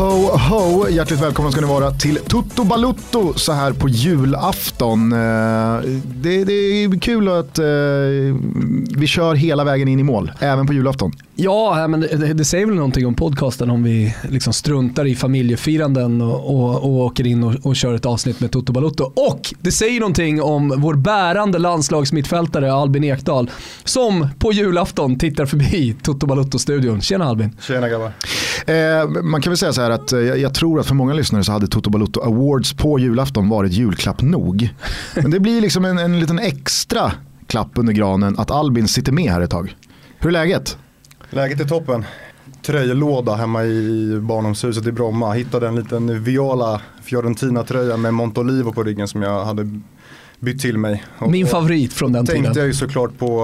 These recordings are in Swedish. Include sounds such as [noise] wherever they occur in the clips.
Ho, ho! Hjärtligt välkomna ska ni vara till Tutto Balutto så här på julafton. Eh, det, det är kul att eh, vi kör hela vägen in i mål, även på julafton. Ja, men det, det säger väl någonting om podcasten om vi liksom struntar i familjefiranden och, och, och åker in och, och kör ett avsnitt med Toto Balotto. Och det säger någonting om vår bärande landslagsmittfältare Albin Ekdal som på julafton tittar förbi Toto Balotto-studion. Tjena Albin. Tjena grabbar. Eh, man kan väl säga så här att eh, jag, jag tror att för många lyssnare så hade Toto Balutto Awards på julafton varit julklapp nog. [laughs] Men det blir liksom en, en liten extra klapp under granen att Albin sitter med här ett tag. Hur är läget? Läget är toppen. Tröjlåda hemma i barndomshuset i Bromma. Hittade en liten Viola Fiorentina-tröja med Montolivo på ryggen som jag hade bytt till mig. Och, Min favorit från den tänkte tiden. jag ju såklart på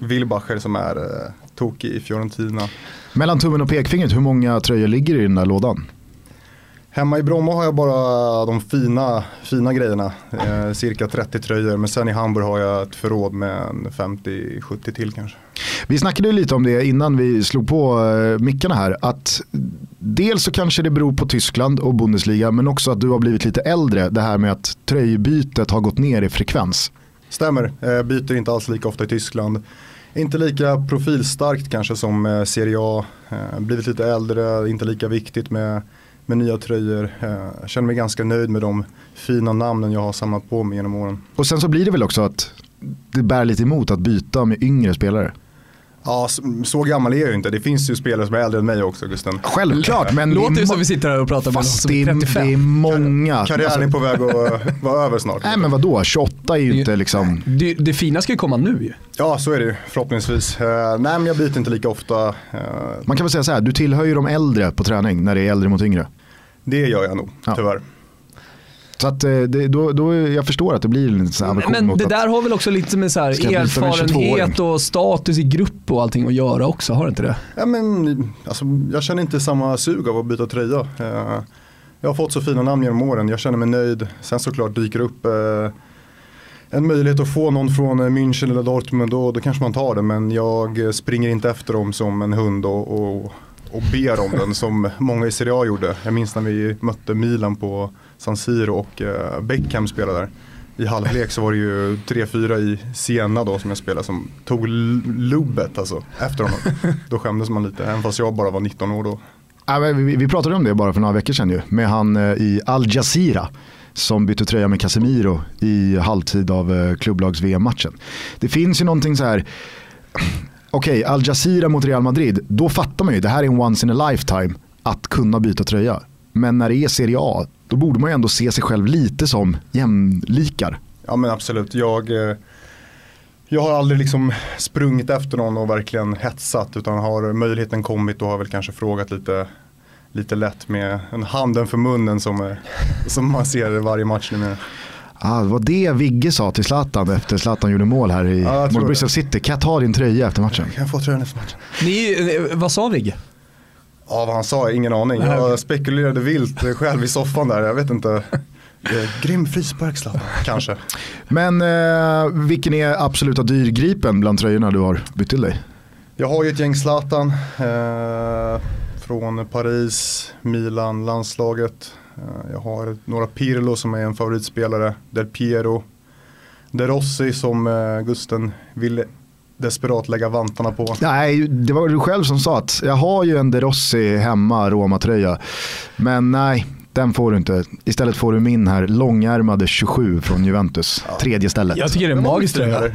uh, Wilbacher som är uh, tokig i Fiorentina. Mellan tummen och pekfingret, hur många tröjor ligger i den där lådan? Hemma i Bromma har jag bara de fina, fina grejerna. Eh, cirka 30 tröjor. Men sen i Hamburg har jag ett förråd med en 50-70 till kanske. Vi snackade lite om det innan vi slog på eh, mickarna här. Att dels så kanske det beror på Tyskland och Bundesliga men också att du har blivit lite äldre. Det här med att tröjbytet har gått ner i frekvens. Stämmer, eh, byter inte alls lika ofta i Tyskland. Inte lika profilstarkt kanske som eh, Serie A. Eh, blivit lite äldre, inte lika viktigt med, med nya tröjor. Jag känner mig ganska nöjd med de fina namnen jag har samlat på mig genom åren. Och sen så blir det väl också att det bär lite emot att byta med yngre spelare. Ja, så, så gammal är jag ju inte. Det finns ju spelare som är äldre än mig också, Gusten. Självklart, men Låter ju som vi sitter här och pratar med någon fast som det är är, 35. det är många. Karriären är på väg att [laughs] vara över snart. nej men vadå, 28 är ju inte liksom... Det, det fina ska ju komma nu ju. Ja, så är det ju förhoppningsvis. Eh, nej, men jag byter inte lika ofta. Eh, Man kan väl säga så här, du tillhör ju de äldre på träning när det är äldre mot yngre. det gör jag nog, Ja. tyvärr. Så att, eh, det, då, då, jag förstår att det blir en sån här aversion Men det att- där har väl också lite med så här erfarenhet 22-åring? och status i grupp och allting att göra också, har det inte det? Ja, men, alltså, jag känner inte samma sug av att byta tröja. Eh, jag har fått så fina namn genom åren, jag känner mig nöjd. Sen såklart dyker upp eh, en möjlighet att få någon från München eller Dortmund, då, då kanske man tar det. Men jag springer inte efter dem som en hund och, och, och ber om den som många i Serie A gjorde. Jag minns när vi mötte Milan på San Siro och eh, Beckham spelade där. I halvlek så var det ju 3-4 i Siena då som jag spelade som tog lubbet alltså efter honom. Då skämdes man lite, även fast jag bara var 19 år då. Ja, vi, vi pratade om det bara för några veckor sedan ju, med han eh, i Al Jazeera som bytte tröja med Casemiro i halvtid av eh, klubblags-VM-matchen. Det finns ju någonting så här, okej Al Jazeera mot Real Madrid, då fattar man ju, det här är en once in a lifetime att kunna byta tröja. Men när det är Serie A, då borde man ju ändå se sig själv lite som jämlikar. Ja men absolut, jag, eh, jag har aldrig liksom sprungit efter någon och verkligen hetsat utan har möjligheten kommit då har väl kanske frågat lite, lite lätt med en handen för munnen som, eh, som man ser i varje match numera. Ah, det var det Vigge sa till Zlatan efter Zlatan gjorde mål här i det. Bristol City. Kan jag ta din tröja efter matchen? Kan jag få tröjan efter matchen? Ni, eh, vad sa Vigge? Ja vad han sa, ingen aning. Jag spekulerade vilt själv i soffan där, jag vet inte. Grym frispark Zlatan, kanske. Men eh, vilken är absoluta dyrgripen bland tröjorna du har bytt till dig? Jag har ju ett gäng Zlatan eh, från Paris, Milan, landslaget. Eh, jag har några Pirlo som är en favoritspelare, Del Piero, De Rossi som eh, Gusten ville desperat lägga vantarna på. Nej, det var du själv som sa att jag har ju en De Rossi hemma, Roma-tröja. Men nej, den får du inte. Istället får du min här långärmade 27 från Juventus. Tredje stället. Jag tycker det är en magisk tröja. Det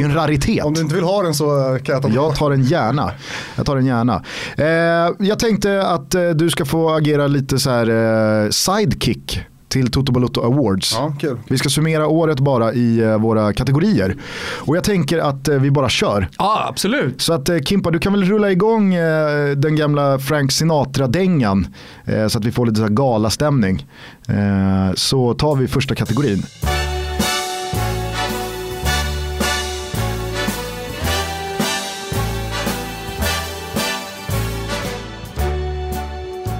är en raritet. Om du inte vill ha den så eh, kan jag ta den. Jag tar den gärna. Jag tar den gärna. Eh, jag tänkte att eh, du ska få agera lite så här eh, sidekick till Toto Balotto Awards. Ja, kul. Vi ska summera året bara i eh, våra kategorier. Och jag tänker att eh, vi bara kör. Ja, absolut. Så att eh, Kimpa, du kan väl rulla igång den gamla Frank Sinatra-dängan så att vi får lite så här galastämning. Så tar vi första kategorin.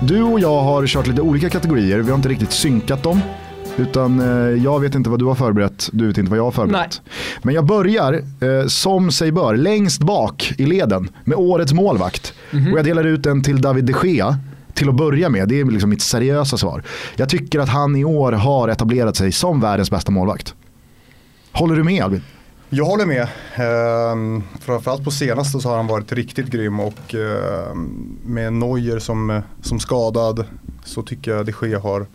Du och jag har kört lite olika kategorier, vi har inte riktigt synkat dem. Utan eh, jag vet inte vad du har förberett, du vet inte vad jag har förberett. Men jag börjar, eh, som sig bör, längst bak i leden med årets målvakt. Mhm. Och jag delar ut den till David de Gea till att börja med. Det är liksom mitt seriösa svar. Jag tycker att han i år har etablerat sig som världens bästa målvakt. Håller du med Albin? Jag håller med. Ehm, framförallt på senaste så har han varit riktigt grym och ehm, med Neuer som, som skadad så tycker jag de Gea har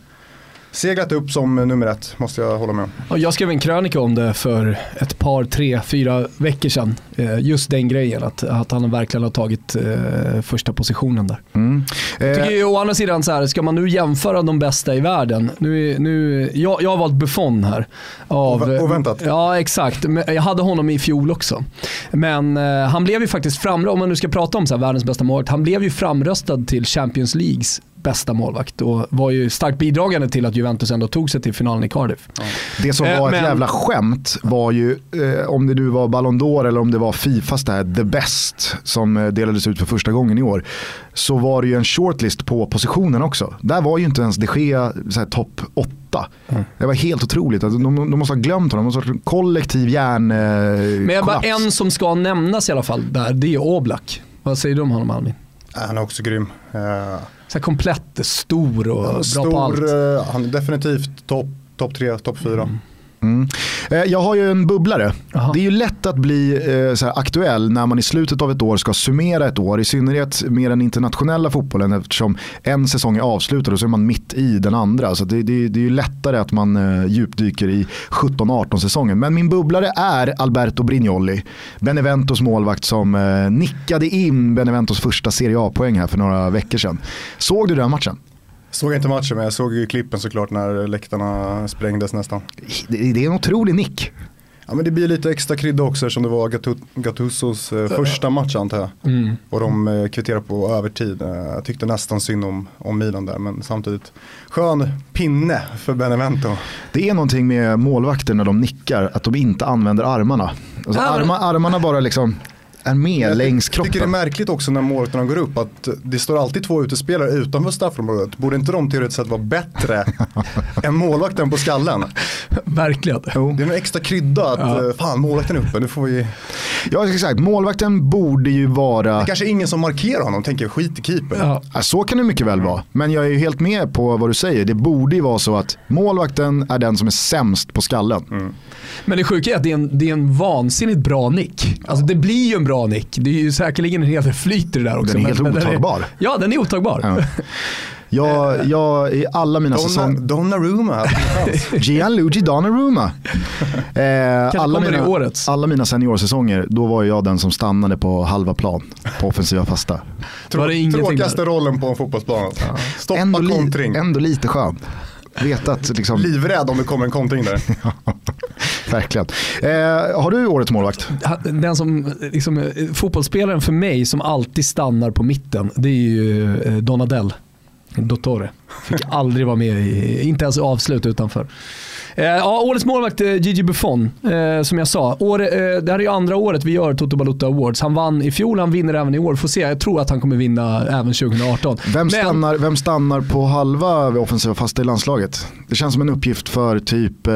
seglat upp som nummer ett, måste jag hålla med om. Jag skrev en krönika om det för ett par, tre, fyra veckor sedan. Eh, Just den grejen, att, att han verkligen har tagit eh, första positionen där. Mm. Jag Eh, tycker ju å andra sidan, så här, ska man nu jämföra de bästa i världen. Nu, nu, jag, jag har valt Buffon här. Av, oväntat. Ja, exakt. Jag hade honom i fjol också. Men eh, han blev ju faktiskt framröstad, om man nu ska prata om så här, världens bästa målvakt, han blev ju framröstad till Champions Leagues bästa målvakt och var ju starkt bidragande till att Juventus ändå tog sig till finalen i Cardiff. Det som Eh, var ett men- jävla skämt var ju, eh, om det nu var Ballon d'Or eller om det var Fifas det här The Best som eh, delades ut för första gången i år. Så var det ju en shortlist på positionen också. Där var ju inte ens de Gea topp 8. Mm. Det var helt otroligt. Alltså, De, de måste ha glömt honom. Någon sorts kollektiv hjärn eh, Men jag bara en som ska nämnas i alla fall där, det är Oblak. Vad säger du om honom Albin? Han är också grym. Eh, Så komplett, stor och bra på allt. Stor, eh, han är definitivt topp top tre, topp fyra. Mm. Eh, Jag har ju en bubblare. Jaha. Det är ju lätt att bli eh, här, aktuell när man i slutet av ett år ska summera ett år. I synnerhet med den internationella fotbollen eftersom en säsong är avslutad och så är man mitt i den andra. Så det, det, det är ju lättare att man eh, djupdyker i 17-18 säsongen. Men min bubblare är Alberto Brignoli. Beneventos målvakt som nickade in Beneventos första Serie A-poäng här för några veckor sedan. Såg du den matchen? Såg inte matchen men jag såg ju klippen såklart när läktarna sprängdes nästan. Det, det är en otrolig nick. Ja men det blir lite extra krydda också eftersom det var Gattu- Gattusos eh, första match antar jag. Mm. Och de eh, kvitterar på övertid. Eh, Jag tyckte nästan synd om, om Milan där men samtidigt skön pinne för Benevento. Det är någonting med målvakter när de nickar, att de inte använder armarna. Alltså arma, armarna bara liksom är med Jag längs ty- tycker det är kroppen. märkligt också när målvakterna går upp att det står alltid två utespelare utanför straffområdet. Borde inte de teoretiskt sett vara bättre [laughs] än målvakten på skallen? Verkligen. Det är en extra krydda att Ja. eh, fan målvakten är uppe, nu får vi... Ja, exakt. Målvakten borde ju vara, Det kanske är ingen som markerar honom, tänker skit i keeper. Ja. Ja, så kan det mycket väl vara. Men jag är ju helt med på vad du säger. Det borde ju vara så att målvakten är den som är sämst på skallen. Mm. Men det sjuka är att det är, en, det är en vansinnigt bra nick. Alltså det blir ju en bra nick. Det är ju säkerligen en hel del flyt i det där också. Den är helt men otagbar. är, ja, den är otagbar. Ja. Jag, [laughs] jag, I alla mina Donna, säsonger... Donnarumma. [laughs] Gianluigi Donnarumma. Eh, alla, mina, årets. alla mina seniorsäsonger, då var jag den som stannade på halva plan på offensiva fasta. Var det ingenting Tråkigaste där? rollen på en fotbollsplan. Stoppa Ändå, li, kontring. ändå lite skön. Veta att liksom, Livrädd om det kommer en kontring där. [laughs] verkligen. Eh, har du årets målvakt? Den som, liksom, eh, fotbollsspelaren för mig som alltid stannar på mitten, det är ju eh, Donadell. Dottore. Fick aldrig vara med i, inte ens avslut utanför. Eh, ja, årets målvakt är Gigi Buffon, eh, som jag sa. År, eh, det här är ju andra året vi gör Toto Balutta Awards. Han vann i fjol, han vinner även i år. Får se, jag tror att han kommer vinna även 2018. Vem Men- stannar, vem stannar på halva vid offensiva fasta i landslaget? Det känns som en uppgift för typ... Eh,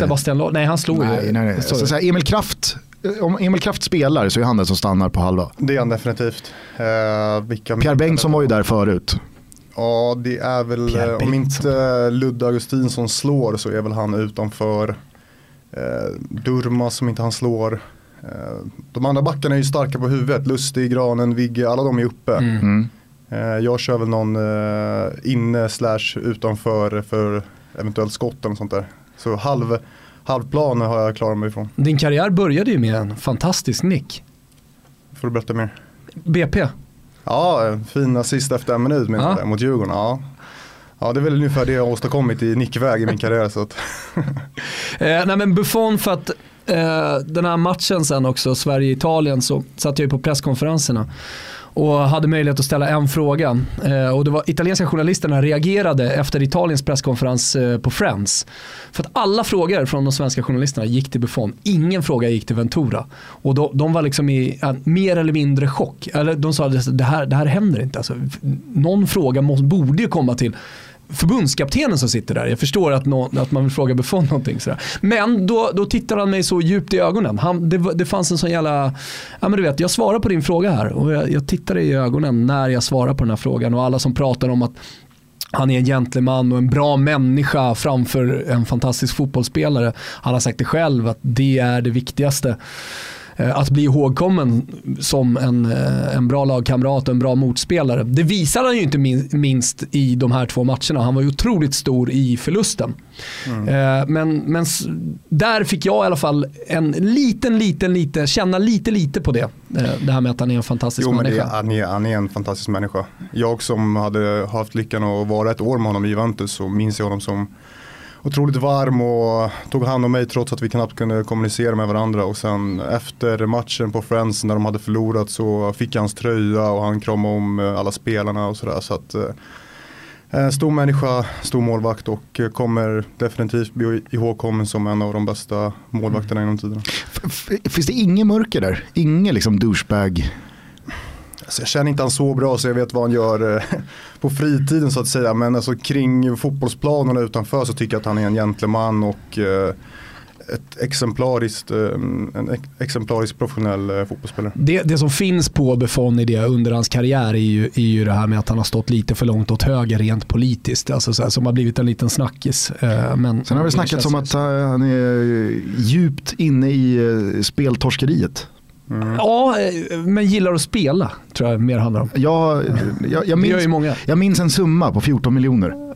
Sebastian Lahl, nej han slog nej, ju. nej, nej. Så, så här, Emil Kraft, eh, om Emil Kraft spelar så är han den som stannar på halva. Det är han definitivt. Eh, vilka Pierre Bengtsson var ju där förut. Ja, det är väl, Pierre eh, om inte Ludde Augustinsson slår så är väl han utanför. Eh, Durma som inte han slår. Eh, de andra backarna är ju starka på huvudet. Lustig, Granen, Vigge, alla de är uppe. Mm. Mm. Eh, jag kör väl någon eh, inne slash utanför för eventuellt skott eller sånt där. Så halv, halvplan har jag klarat mig ifrån. Din karriär började ju med en fantastisk nick. Får du berätta mer? BP. Ja, fin assist efter en minut minns Ja. jag mot Djurgården. Ja. ja, det är väl ungefär det jag har åstadkommit i nickväg i min karriär. Så att, Eh, nej men Buffon för att Eh, den här matchen sen också, Sverige-Italien, så satt jag ju på presskonferenserna och hade möjlighet att ställa en fråga. Eh, och det var italienska journalisterna reagerade efter Italiens presskonferens eh, på Friends. För att alla frågor från de svenska journalisterna gick till Buffon. Ingen fråga gick till Ventura. Och de, de var liksom i ja, mer eller mindre chock. Eller de sa att det här, det här händer inte. Alltså, någon fråga måste, borde ju komma till förbundskaptenen som sitter där. Jag förstår att, någon, att man vill fråga Buffon någonting. Sådär. Men då, då tittar han mig så djupt i ögonen. Han, det, det fanns en sån jävla, ja men du vet, jag svarar på din fråga här och jag, jag tittar i ögonen när jag svarar på den här frågan och alla som pratar om att han är en gentleman och en bra människa framför en fantastisk fotbollsspelare. Han har sagt det själv att det är det viktigaste. Eh, att bli ihågkommen som en, eh, en bra lagkamrat och en bra motspelare. Det visade han ju inte minst i de här två matcherna. Han var ju otroligt stor i förlusten. Mm. Eh, men, men där fick jag i alla fall en liten, liten, liten, känna lite, lite på det. Det här med att han är en fantastisk jo, människa. Men det, han, är, han är en fantastisk människa. Jag som hade haft lyckan att vara ett år med honom i Juventus så minns jag honom som otroligt varm och tog hand om mig trots att vi knappt kunde kommunicera med varandra. Och sen efter matchen på Friends när de hade förlorat så fick jag hans tröja och han kramade om eh, alla spelarna och sådär. Så att, eh, stor människa, stor målvakt och kommer definitivt bli ihågkommen som en av de bästa målvakterna genom tiden. Finns det inget mörker där? Ingen liksom douchebag? Alltså jag känner inte han så bra så jag vet vad han gör eh, på fritiden så att säga. Men alltså kring fotbollsplanen och utanför så tycker jag att han är en gentleman och eh, ett exemplariskt, eh, en exemplariskt professionell fotbollsspelare. Det, det som finns på Buffon i det under hans karriär är ju, är ju det här med att han har stått lite för långt åt höger rent politiskt. Alltså så här, som har blivit en liten snackis. Men Sen har det snackats om att han är djupt inne i speltorskeriet. Mm. Ja, eh, men gillar att spela tror jag mer handlar om. Ja, jag, jag, minns, många. jag minns en summa på 14 miljoner.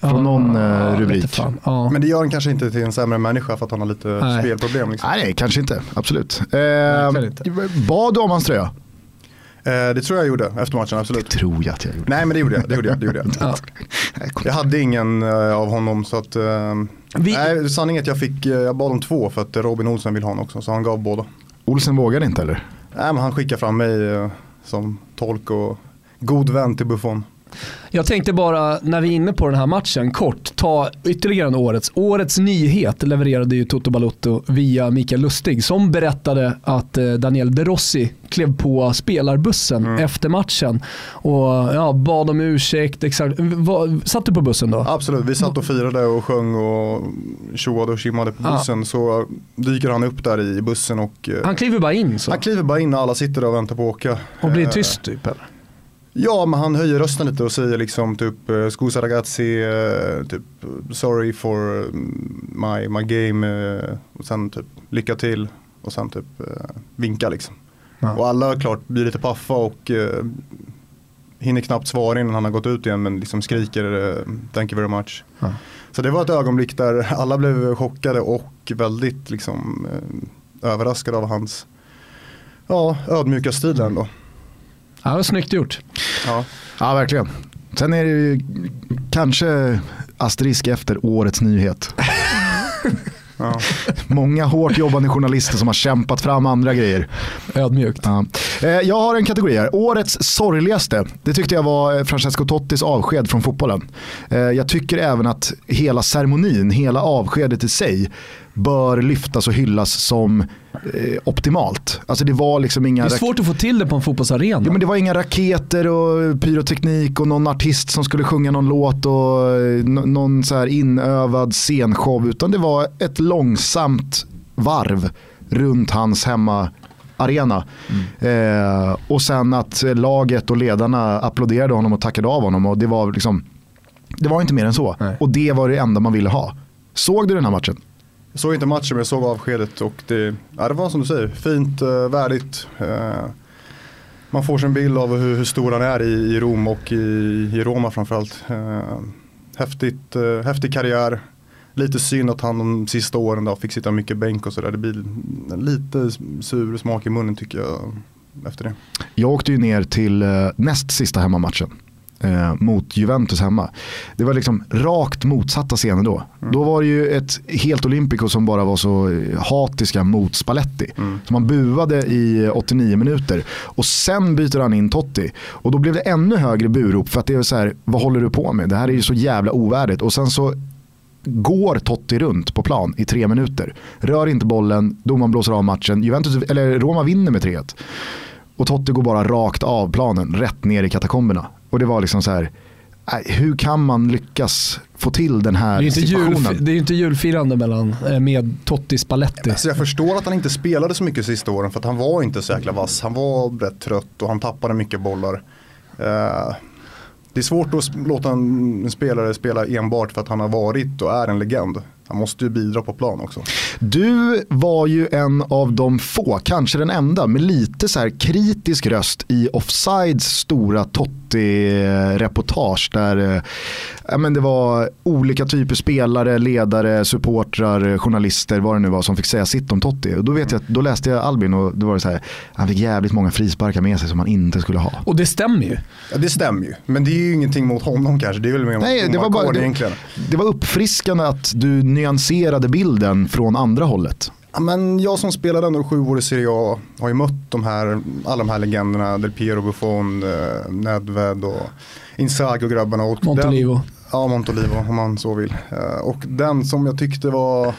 Från ja, någon uh, rubrik. Ja. Men det gör han kanske inte till en sämre människa för att han har lite nej. spelproblem. Liksom. Nej, kanske inte. Absolut. Eh, inte. Bad du om hans tröja? Eh, det tror jag gjorde efter matchen, absolut. Det tror jag att jag gjorde. Nej men det gjorde jag. Det gjorde jag, det gjorde jag. [laughs] ja. jag hade ingen uh, av honom så att uh, Vi... nej, sanningen är att jag fick, jag bad om två för att Robin Olsen vill ha honom också så han gav båda. Olsen vågade inte eller? Nej, men han skickade fram mig eh, som tolk och god vän till Buffon. Jag tänkte bara, när vi är inne på den här matchen, kort ta ytterligare en årets. Årets nyhet levererade ju Toto Balotto via Mikael Lustig som berättade att eh, Daniel De Rossi klev på spelarbussen mm. efter matchen och ja, bad om ursäkt. Exakt. Satt du på bussen då? Absolut, vi satt och firade och sjöng och tjoade och kimmade på bussen. Ah. Så dyker han upp där i bussen och... Eh, han kliver bara in så? Han kliver bara in när alla sitter där och väntar på att åka. Och blir tyst typ eller? Ja, men han höjer rösten lite och säger liksom typ eh, Scusa ragazzi, eh, typ sorry for my, my game eh, och sen typ lycka till och sen typ vinka liksom. Ja. Och alla klart blir lite paffa och hinner knappt svara innan han har gått ut igen men liksom skriker thank you very much. Ja. Så det var ett ögonblick där alla blev chockade och väldigt liksom överraskade av hans ja, ödmjuka stil ändå. Ja, det var snyggt gjort. Ja. ja, verkligen. Sen är det ju kanske asterisk efter årets nyhet. [laughs] Ja. Många hårt jobbande journalister som har kämpat fram andra grejer. Ödmjukt. Ja. Eh, jag har en kategori här. Årets sorgligaste. Det tyckte jag var Francesco Tottis avsked från fotbollen. Eh, jag tycker även att hela ceremonin, hela avskedet i sig bör lyftas och hyllas som eh, optimalt. Alltså det var liksom inga... Det är svårt att få till det på en fotbollsarena. Ja, men det var inga raketer och pyroteknik och någon artist som skulle sjunga någon låt och eh, någon så här inövad scenshow. Utan det var ett långsamt varv runt hans hemma arena. Mm. Eh, och sen att laget och ledarna applåderade honom och tackade av honom. Och det var liksom det var inte mer än så. Nej. Och det var det enda man ville ha. Såg du den här matchen? Jag såg inte matchen men jag såg avskedet och det, ja, det var som du säger, fint, uh, värdigt. Uh, man får sig en bild av hur, hur stor han är i, i Rom och i, i Roma framförallt. Uh, häftigt, uh, häftig karriär. Lite synd att han de sista åren då fick sitta mycket bänk och sådär. Det blir lite sur smak i munnen tycker jag efter det. Jag åkte ju ner till näst sista hemmamatchen eh, mot Juventus hemma. Det var liksom rakt motsatta scener då. Mm. Då var det ju ett helt Olympico som bara var så eh, hatiska mot Spalletti. Mm. Så man buade i 89 minuter. Och sen byter han in Totti. Och då blev det ännu högre burop för att det är så här, vad håller du på med? Det här är ju så jävla ovärdigt. Och sen så går Totti runt på plan i tre minuter. Rör inte bollen, domaren blåser av matchen. Juventus, eller Roma vinner med 3-1. Och Totti går bara rakt av planen, rätt ner i katakomberna. Och det var liksom så här, nej, hur kan man lyckas få till den här Det är ju inte, situationen? jul, det är ju inte julfirande mellan, eh, med Totti Spalletti. Alltså jag förstår att han inte spelade så mycket sista åren för att han var inte så jäkla vass. Han var rätt trött och han tappade mycket bollar. Eh, det är svårt att låta en spelare spela enbart för att han har varit och är en legend. Han måste ju bidra på plan också. Du var ju en av de få, kanske den enda, med lite så här kritisk röst i Offsides stora Totti-reportage där eh, men det var olika typer spelare, ledare, supportrar, journalister, vad det nu var som fick säga sitt om Totti. Och då, vet jag, då läste jag Albin och då var det så här, han fick jävligt många frisparkar med sig som han inte skulle ha. Och det stämmer ju. Ja, det stämmer ju, men det är ju ingenting mot honom kanske. Det är väl mer Nej, mot det var, bara, det, egentligen. det var uppfriskande att du nyanserade bilden från andra hållet. Ja, men jag som spelade ändå sju år i Serie A har ju mött de här, alla de här legenderna. Del Piero, Buffon, eh, Nedved och Inzaghi och grabbarna. Och Montolivo. Den, ja, Montolivo om man så vill. Eh, och den som jag tyckte var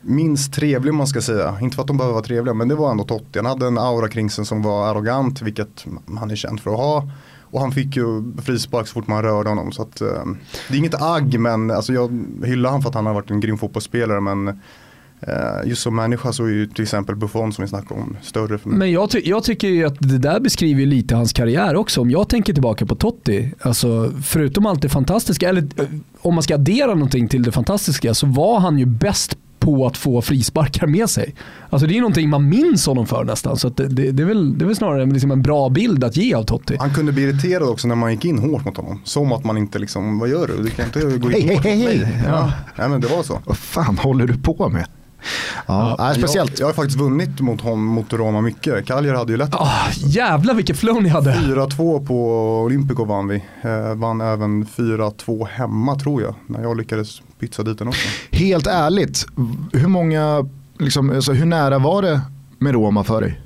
minst trevlig om man ska säga. Inte för att de behöver vara trevliga men det var ändå Totti. Han hade en aura kring sig som var arrogant vilket han är känd för att ha. Och han fick ju frispark så fort man rörde honom. Så att, eh, det är inget agg men alltså, jag hyllar han för att han har varit en grym fotbollsspelare. Men eh, just som människa så är ju till exempel Buffon som vi snackade om större för mig. Men jag, ty jag tycker ju att det där beskriver ju lite hans karriär också. Om jag tänker tillbaka på Totti, alltså förutom allt det fantastiska, eller eh, om man ska addera någonting till det fantastiska så var han ju bäst på att få frisparkar med sig. Alltså det är någonting man minns honom för nästan. Så det, det, det, är väl, det är väl snarare liksom en bra bild att ge av Totti. Han kunde bli irriterad också när man gick in hårt mot honom. Som att man inte liksom, vad gör du? Du kan inte gå in Hej, hej, hårt hej, mig. hej. Ja. Nej men det var så. Vad fan håller du på med? Ja, nej, speciellt. Jag, jag har faktiskt vunnit mot honom, mot Roma mycket. Kaljar hade ju lätt. Oh, jävlar vilket flow ni hade. 4-2 på Olympico vann vi. Eh, vann även 4-2 hemma tror jag. När jag lyckades pytsa dit den också. Helt ärligt, hur många, liksom, alltså, hur nära var det med Roma för dig?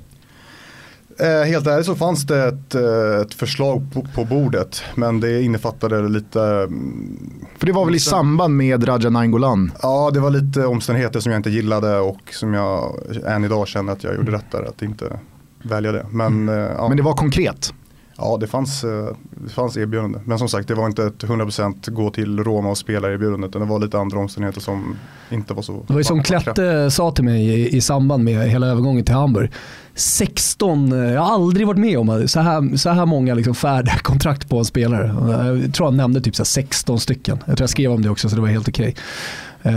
Eh, helt ärligt så fanns det ett, eh, ett förslag på, på, bordet. Men det innefattade lite... mm, För det var väl i samband med Raja Nainggolan? Ja, det var lite omständigheter som jag inte gillade och som jag än idag känner att jag gjorde rätt där. Att inte välja det. Men, eh, ja. Men det var konkret? Ja, det fanns, eh, det fanns erbjudande. Men som sagt, det var inte ett 100% gå till Roma och spela erbjudande. Utan det var lite andra omständigheter som inte var så. Det var ju som Klette sa till mig i, i samband med hela övergången till Hamburg. 16, eh, jag har aldrig varit med om så här, så här många liksom färdiga [laughs] kontrakt på en spelare. Jag tror han nämnde typ så 16 stycken. Jag tror jag skrev om det också så det var helt okej. Uh,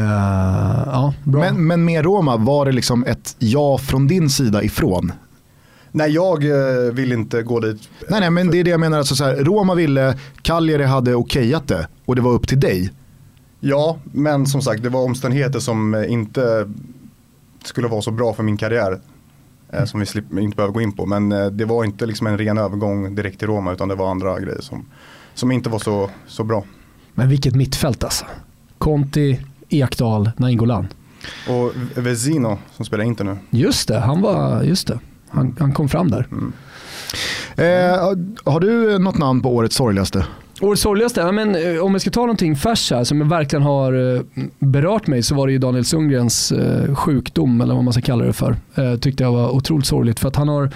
ja, bra. Men, men med Roma, var det liksom ett ja från din sida ifrån? Nej, jag eh, vill inte gå dit. Nej, nej, men det är det jag menar. Alltså, så här, Roma ville, Cagliari hade okejat det och det var upp till dig. Ja, men som sagt, det var omständigheter som eh, inte skulle vara så bra för min karriär. Eh, som vi inte behöver gå in på. Men det var inte liksom en ren övergång direkt till Roma utan det var andra grejer som, som inte var så, så bra. Men vilket mittfält alltså. Conti, Ekdal, Nainggolan. Och Vezino som spelar inte nu. Just det, han var, just det. Han, han kom fram där. Mm. Eh, har du något namn på årets sorgligaste? Årets sorgligaste? Men, eh, om jag ska ta någonting färskt här som verkligen har eh, berört mig så var det ju Daniel Sundgrens eh, sjukdom eller vad man ska kalla det för. Eh, tyckte jag var otroligt sorgligt för att han har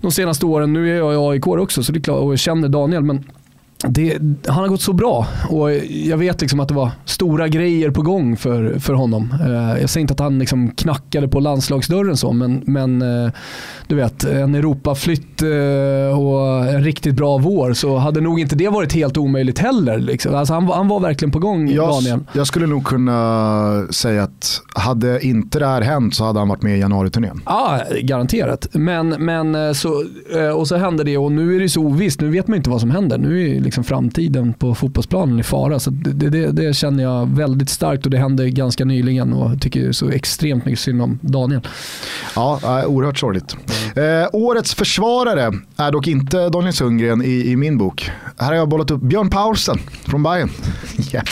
de senaste åren, nu är jag i AIK också så det är klart, och jag känner Daniel men det, han har gått så bra och jag vet liksom att det var stora grejer på gång för, för honom. Eh, jag säger inte att han liksom knackade på landslagsdörren så men, men eh, du vet en Europaflytt eh, och en riktigt bra vår så hade nog inte det varit helt omöjligt heller. Liksom. Alltså han, han var verkligen på gång jag, Daniel. Jag skulle nog kunna säga att hade inte det här hänt så hade han varit med i januariturnén. Ja, garanterat. Men, men så, och så hände det och nu är det så ovisst. Nu vet man inte vad som händer. Nu är liksom framtiden på fotbollsplanen i fara. Så det, det, det, känner jag väldigt starkt och det hände ganska nyligen och jag tycker så extremt mycket synd om Daniel. Ja, oerhört sorgligt. Mm. Eh, årets försvarare är dock inte Daniel Sundgren i, i min bok. Här har jag bollat upp Björn Paulsen från Bayern. [laughs] yeah.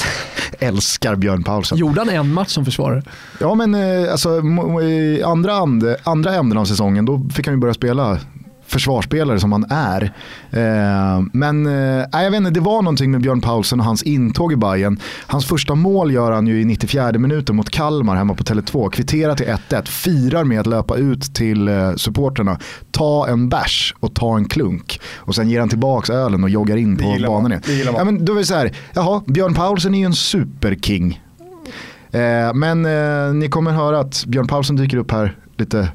Älskar Björn Paulsen. Gjorde han en match som försvarare? Ja men eh, alltså, i andra, and, andra änden av säsongen då fick han ju börja spela försvarsspelare som han är. Eh, men eh, jag vet inte, det var någonting med Björn Paulsen och hans intåg i Bayern. Hans första mål gör han ju i 94 minuten mot Kalmar hemma på Tele2. Kvitterar till 1-1, firar med att löpa ut till eh, supporterna, ta en bärs och ta en klunk. Och sen ger han tillbaka ölen och joggar in på banan igen. Ja, men då är det så här, jaha, Björn Paulsen är ju en superking. Eh, men eh, ni kommer höra att Björn Paulsen dyker upp här lite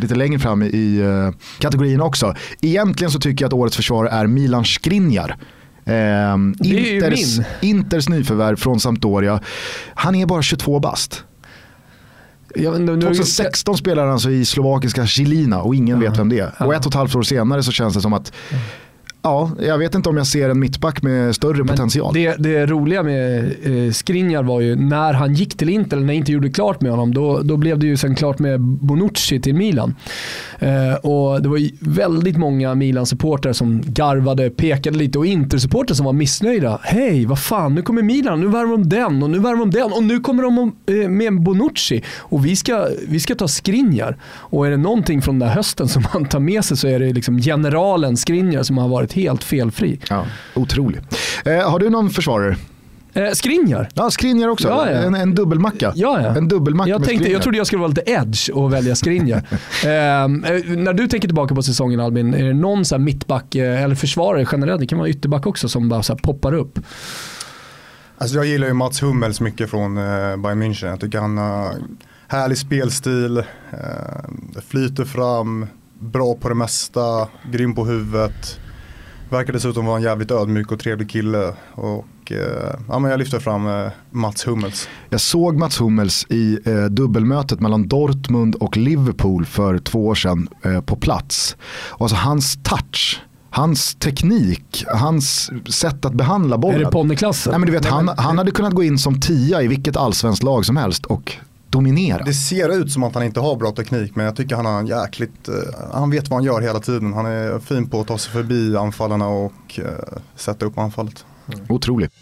lite längre fram i uh, kategorin också. Egentligen så tycker jag att årets försvar är Milan Skriniar. Eh, Inters, Inters nyförvärv från Sampdoria. Han är bara 22 bast. Ja, nu, 2016 spelar han alltså i slovakiska Žilina och ingen uh vet vem det är. Och ett och ett halvt år senare så känns det som att Ja, jag vet inte om jag ser en mittback med större Men potential. Det, det roliga med eh, Skriniar var ju när han gick till Inter, när Inter gjorde klart med honom, då, då blev det ju sen klart med Bonucci till Milan. Eh, och Det var väldigt många Milan-supportrar som garvade, pekade lite och Inter-supportrar som var missnöjda. Hej, vad fan, nu kommer Milan, nu värvar de den och nu värvar de den och nu kommer de eh, med Bonucci. Och vi ska, vi ska ta Skriniar. Och är det någonting från den där hösten som man tar med sig så är det liksom generalen Skriniar som har varit varit helt felfri. Ja, otrolig. Eh, har du någon försvarare? Eh, Skrinjar. Ja, Skrinjar också. Ja, ja. En, en dubbelmacka. Ja, ja. En dubbelmacka jag, tänkte, jag trodde jag skulle vara lite edge och välja Skrinjar. [laughs] eh, när du tänker tillbaka på säsongen Albin, är det någon så mittback eh, eller försvarare generellt, det kan vara ytterback också, som bara så poppar upp? Alltså jag gillar ju Mats Hummels mycket från eh, Bayern München. Jag tycker han har härlig spelstil, eh, flyter fram, bra på det mesta, grym på huvudet. Verkar dessutom vara en jävligt ödmjuk och trevlig kille. Och, eh, ja, men jag lyfter fram eh, Mats Hummels. Jag såg Mats Hummels i eh, dubbelmötet mellan Dortmund och Liverpool för två år sedan eh, på plats. Och alltså hans touch hans teknik, hans sätt att behandla bollen. Är det ponnyklassen? Nej, men du vet, han, han hade kunnat gå in som tia i vilket allsvenskt lag som helst och dominera. Det ser ut som att han inte har bra teknik men jag tycker han har en jäkligt, uh, han vet vad han gör hela tiden. Han är fin på att ta sig förbi anfallarna och uh, sätta upp anfallet. Mm. Otroligt.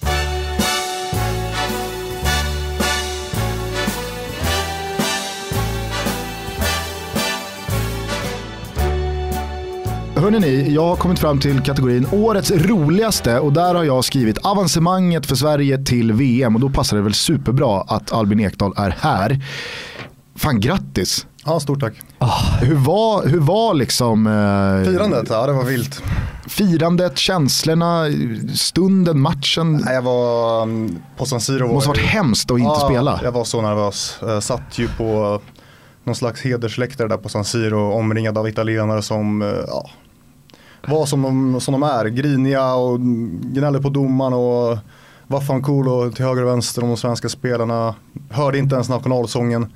Hörrni, jag har kommit fram till kategorin årets roligaste och där har jag skrivit avancemanget för Sverige till VM och då passar det väl superbra att Albin Ekdal är här. Fan grattis! Ja, stort tack. Oh, hur, var, hur var liksom... Eh, Firandet, ja det var vilt. Firandet, känslorna, stunden, matchen. Jag var um, på San Siro. Det måste varit hemskt att inte ja, spela. Jag var så nervös. Jag satt ju på någon slags hedersläktare där på San Siro omringad av italienare som uh, ja, var som de, som de är. Griniga och gnäller på domaren och var fan cool och till höger och vänster om de svenska spelarna. Hörde inte ens nationalsången.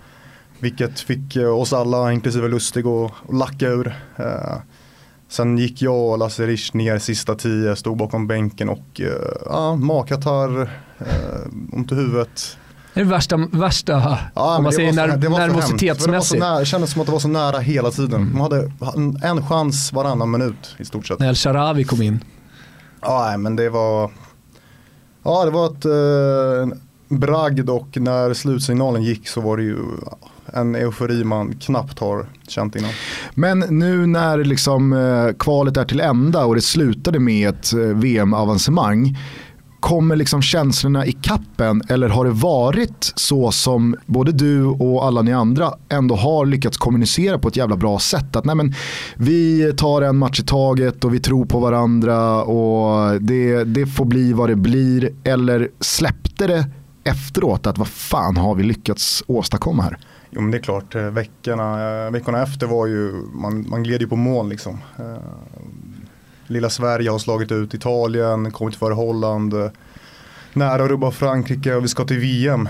Vilket fick eh, oss alla, inklusive Lustig, att lacka ur. Eh, sen gick jag och Lasse Risch ner sista tio, stod bakom bänken och eh, ja, magkatarr, eh, ont i huvudet. Det är det värsta, värsta ja, om man säger när, nervositetsmässigt. Det, det kändes som att det var så nära hela tiden. Mm. Man hade en chans varannan minut i stort sett. När El Sharawi kom in. Ja, men det var, ja, det var ett eh, bragd och när slutsignalen gick så var det ju en eufori man knappt har känt innan. Men nu när liksom, eh, kvalet är till ända och det slutade med ett eh, VM-avancemang kommer liksom känslorna i kappen eller har det varit så som både du och alla ni andra ändå har lyckats kommunicera på ett jävla bra sätt? Att nej men, vi tar en match i taget och vi tror på varandra och det, det får bli vad det blir. Eller släppte det efteråt att vad fan har vi lyckats åstadkomma här? Jo men det är klart, eh, veckorna, eh, veckorna efter var ju, man, man gled ju på mål liksom. Eh, Eh, lilla Sverige har slagit ut Italien, kommit före Holland, nära att rubba Frankrike och vi ska till VM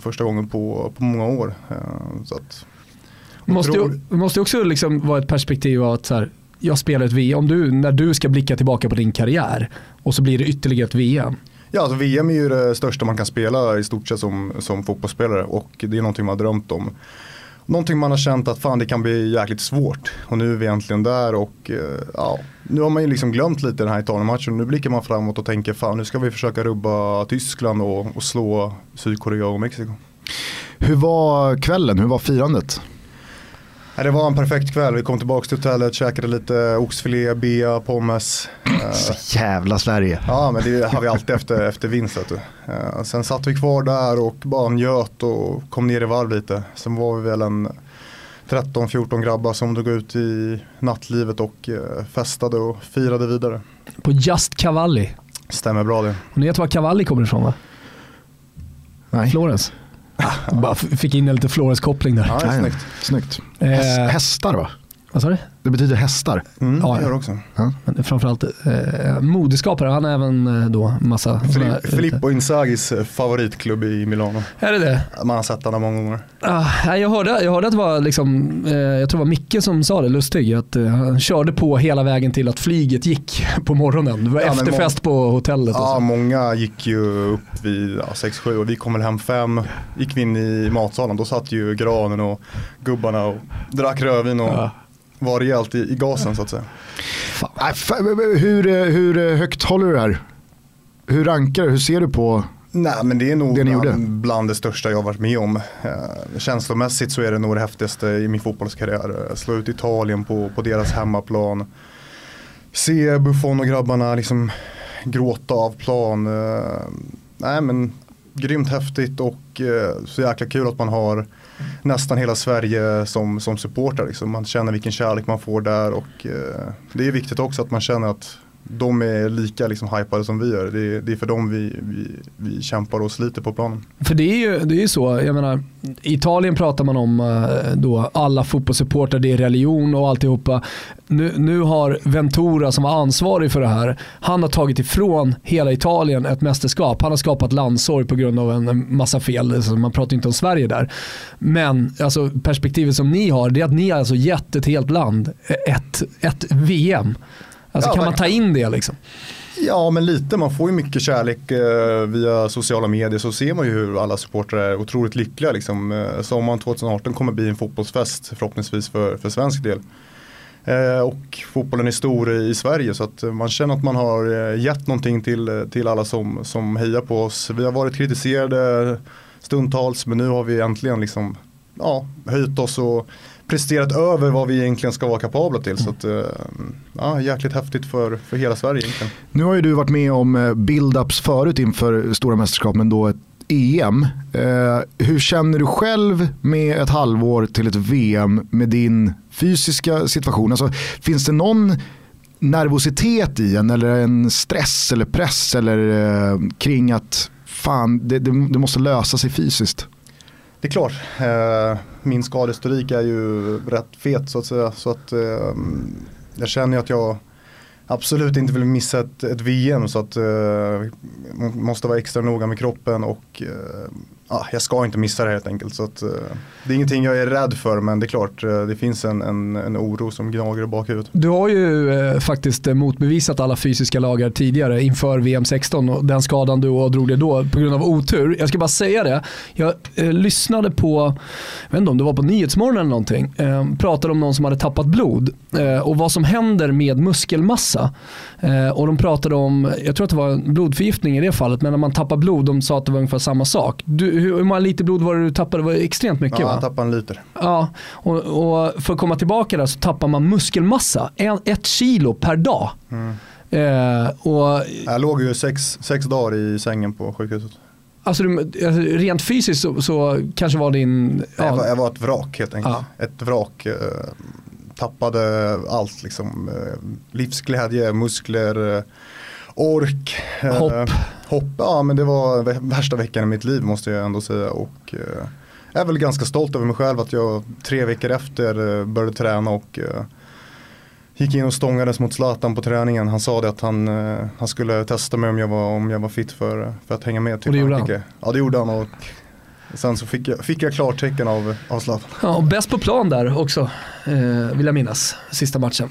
första gången på, på många år. Så att, måste, ju, måste också liksom vara ett perspektiv av att så här, jag spelar ett VM, om du, när du ska blicka tillbaka på din karriär och så blir det ytterligare ett VM. Ja, alltså VM är ju det största man kan spela i stort sett som, som fotbollsspelare och det är någonting man har drömt om. Någonting man har känt att fan det kan bli jäkligt svårt och nu är vi äntligen där och eh, ja, nu har man ju liksom glömt lite den här Italien-matchen. Nu blickar man framåt och tänker fan nu ska vi försöka rubba Tyskland och, och slå Sydkorea och Mexiko. Hur var kvällen? Hur var firandet? Det var en perfekt kväll. Vi kom tillbaka till hotellet, käkade lite oxfilé, bea, pommes. [clears throat] Så jävla Sverige. Ja, men det har vi alltid efter, [laughs] efter vinst. Eh, Sen satt vi kvar där och bara njöt och kom ner i varv lite. Sen var vi väl en 13-14 grabbar som drog ut i nattlivet och eh, festade och firade vidare. På Just Cavalli. Stämmer bra det. Och ni vet var Cavalli kommer ifrån va? Nej. Florens. [laughs] Bara f- fick in en lite Florens-koppling där. Ja, snyggt. Snyggt. Eh, hästar va? vad sa du? Det betyder hästar. Mm, Ja, det ja. gör det också. Men framförallt eh, modeskapare. Han har även eh, då massa... såna här- Fili- Filippo Inzagis eh, favoritklubb i Milano. Är det det? Man har sett honom många gånger. Ah, jag, hörde, jag hörde att det var, liksom, eh, jag tror det var Micke som sa det, Lustig, att eh, han körde på hela vägen till att flyget gick [laughs] på morgonen. Det var Ja, efterfest på hotellet. Och Ja, så. många gick ju upp vid ja, 6-7 och vi kom väl hem fem. Gick vi in i matsalen, då satt ju granen och gubbarna och drack rödvin och Ja. Var rejält i, i gasen så att säga. Hur, eh, hur högt håller du det här? Hur rankar? Hur ser du på? Nej men det är nog Det bland, bland det största jag varit med om. Eh, känslomässigt så är det nog det häftigaste i min fotbollskarriär. Eh, Slå ut Italien på, på deras hemmaplan. Se Buffon och grabbarna liksom gråta av plan. Eh, nej men grymt häftigt och eh, så jäkla kul att man har nästan hela Sverige som, som supportrar. Liksom. Man känner vilken kärlek man får där och eh, det är viktigt också att man känner att de är lika liksom hypade som vi är. Det är, det är för dem vi, vi, vi kämpar och sliter på planen. För det är ju det är ju så, jag menar, i Italien pratar man om eh, då alla fotbollssupportrar, det är religion och alltihopa. Nu, nu har Ventura som var ansvarig för det här, han har tagit ifrån hela Italien ett mästerskap. Han har skapat landssorg på grund av en en massa fel, alltså man pratar inte om Sverige där. Men alltså, perspektivet som ni har, det är att ni har alltså gett ett helt land eh, ett, ett VM. Alltså Ja, kan man ta in det liksom? Ja men lite, man får ju mycket kärlek eh, via sociala medier så ser man ju hur alla supportrar är otroligt lyckliga. Liksom. Eh, sommaren 2018 kommer bli en fotbollsfest förhoppningsvis för, för svensk del. Eh, och fotbollen är stor i, Sverige så att man känner att man har gett någonting till, till alla som, som hejar på oss. Vi har varit kritiserade stundtals men nu har vi äntligen liksom, ja, höjt oss och presterat över vad vi egentligen ska vara kapabla till. Så att, eh, ja, jäkligt häftigt för, för hela Sverige egentligen. Nu har ju du varit med om eh, build-ups förut inför stora mästerskap men då ett EM. Eh, hur känner du själv med ett halvår till ett VM med din fysiska situation? Alltså, finns det någon nervositet i en eller en stress eller press eller eh, kring att fan det, det, det måste lösa sig fysiskt? Det är klart, eh, min skadehistorik är ju rätt fet så att säga. Så att eh, jag känner ju att jag absolut inte vill missa ett, ett VM så att eh, måste vara extra noga med kroppen och eh, ja, jag ska inte missa det helt enkelt. Så att, eh, det är ingenting jag är rädd för men det är klart eh, det finns en, en, en oro som gnager i bakhuvudet. Du har ju eh, faktiskt eh, motbevisat alla fysiska lagar tidigare inför VM 16 och den skadan du ådrog dig då på grund av otur. Jag ska bara säga det, jag eh, lyssnade på, jag vet inte om det var på Nyhetsmorgon eller någonting, eh, pratade om någon som hade tappat blod eh, och vad som händer med muskelmassa. Eh, och de pratade om, jag tror att det var en blodförgiftning i det fallet, men när man tappar blod, de sa att det var ungefär samma sak. Du, hur, hur många liter blod var det du tappade? Det var extremt mycket Ja, va? jag tappade en liter. Ja, och, och för att komma tillbaka där så tappar man muskelmassa, en, ett kilo per dag. Mm. Eh, och, Jag låg ju sex, sex dagar i sängen på sjukhuset. alltså, alltså, rent fysiskt så, så kanske var din... Jag, var, Ja, jag var ett vrak helt enkelt. Ja. Ett vrak. Eh, tappade allt liksom. Eh, livsglädje, muskler, eh, ork. eh, Hopp. Hopp, ja men det var vä- värsta veckan i mitt liv måste jag ändå säga. Och eh, jag är väl ganska stolt över mig själv att jag tre veckor efter eh, började träna och eh, gick in och stångades mot Zlatan på träningen. Han sa det att han, eh, han skulle testa mig om jag var, om jag var fit för, för att hänga med till Och det gjorde han? Ja det gjorde han och sen så fick jag, fick jag klartecken av, av Zlatan. ja, och bäst på plan där också, eh, vill jag minnas, sista matchen.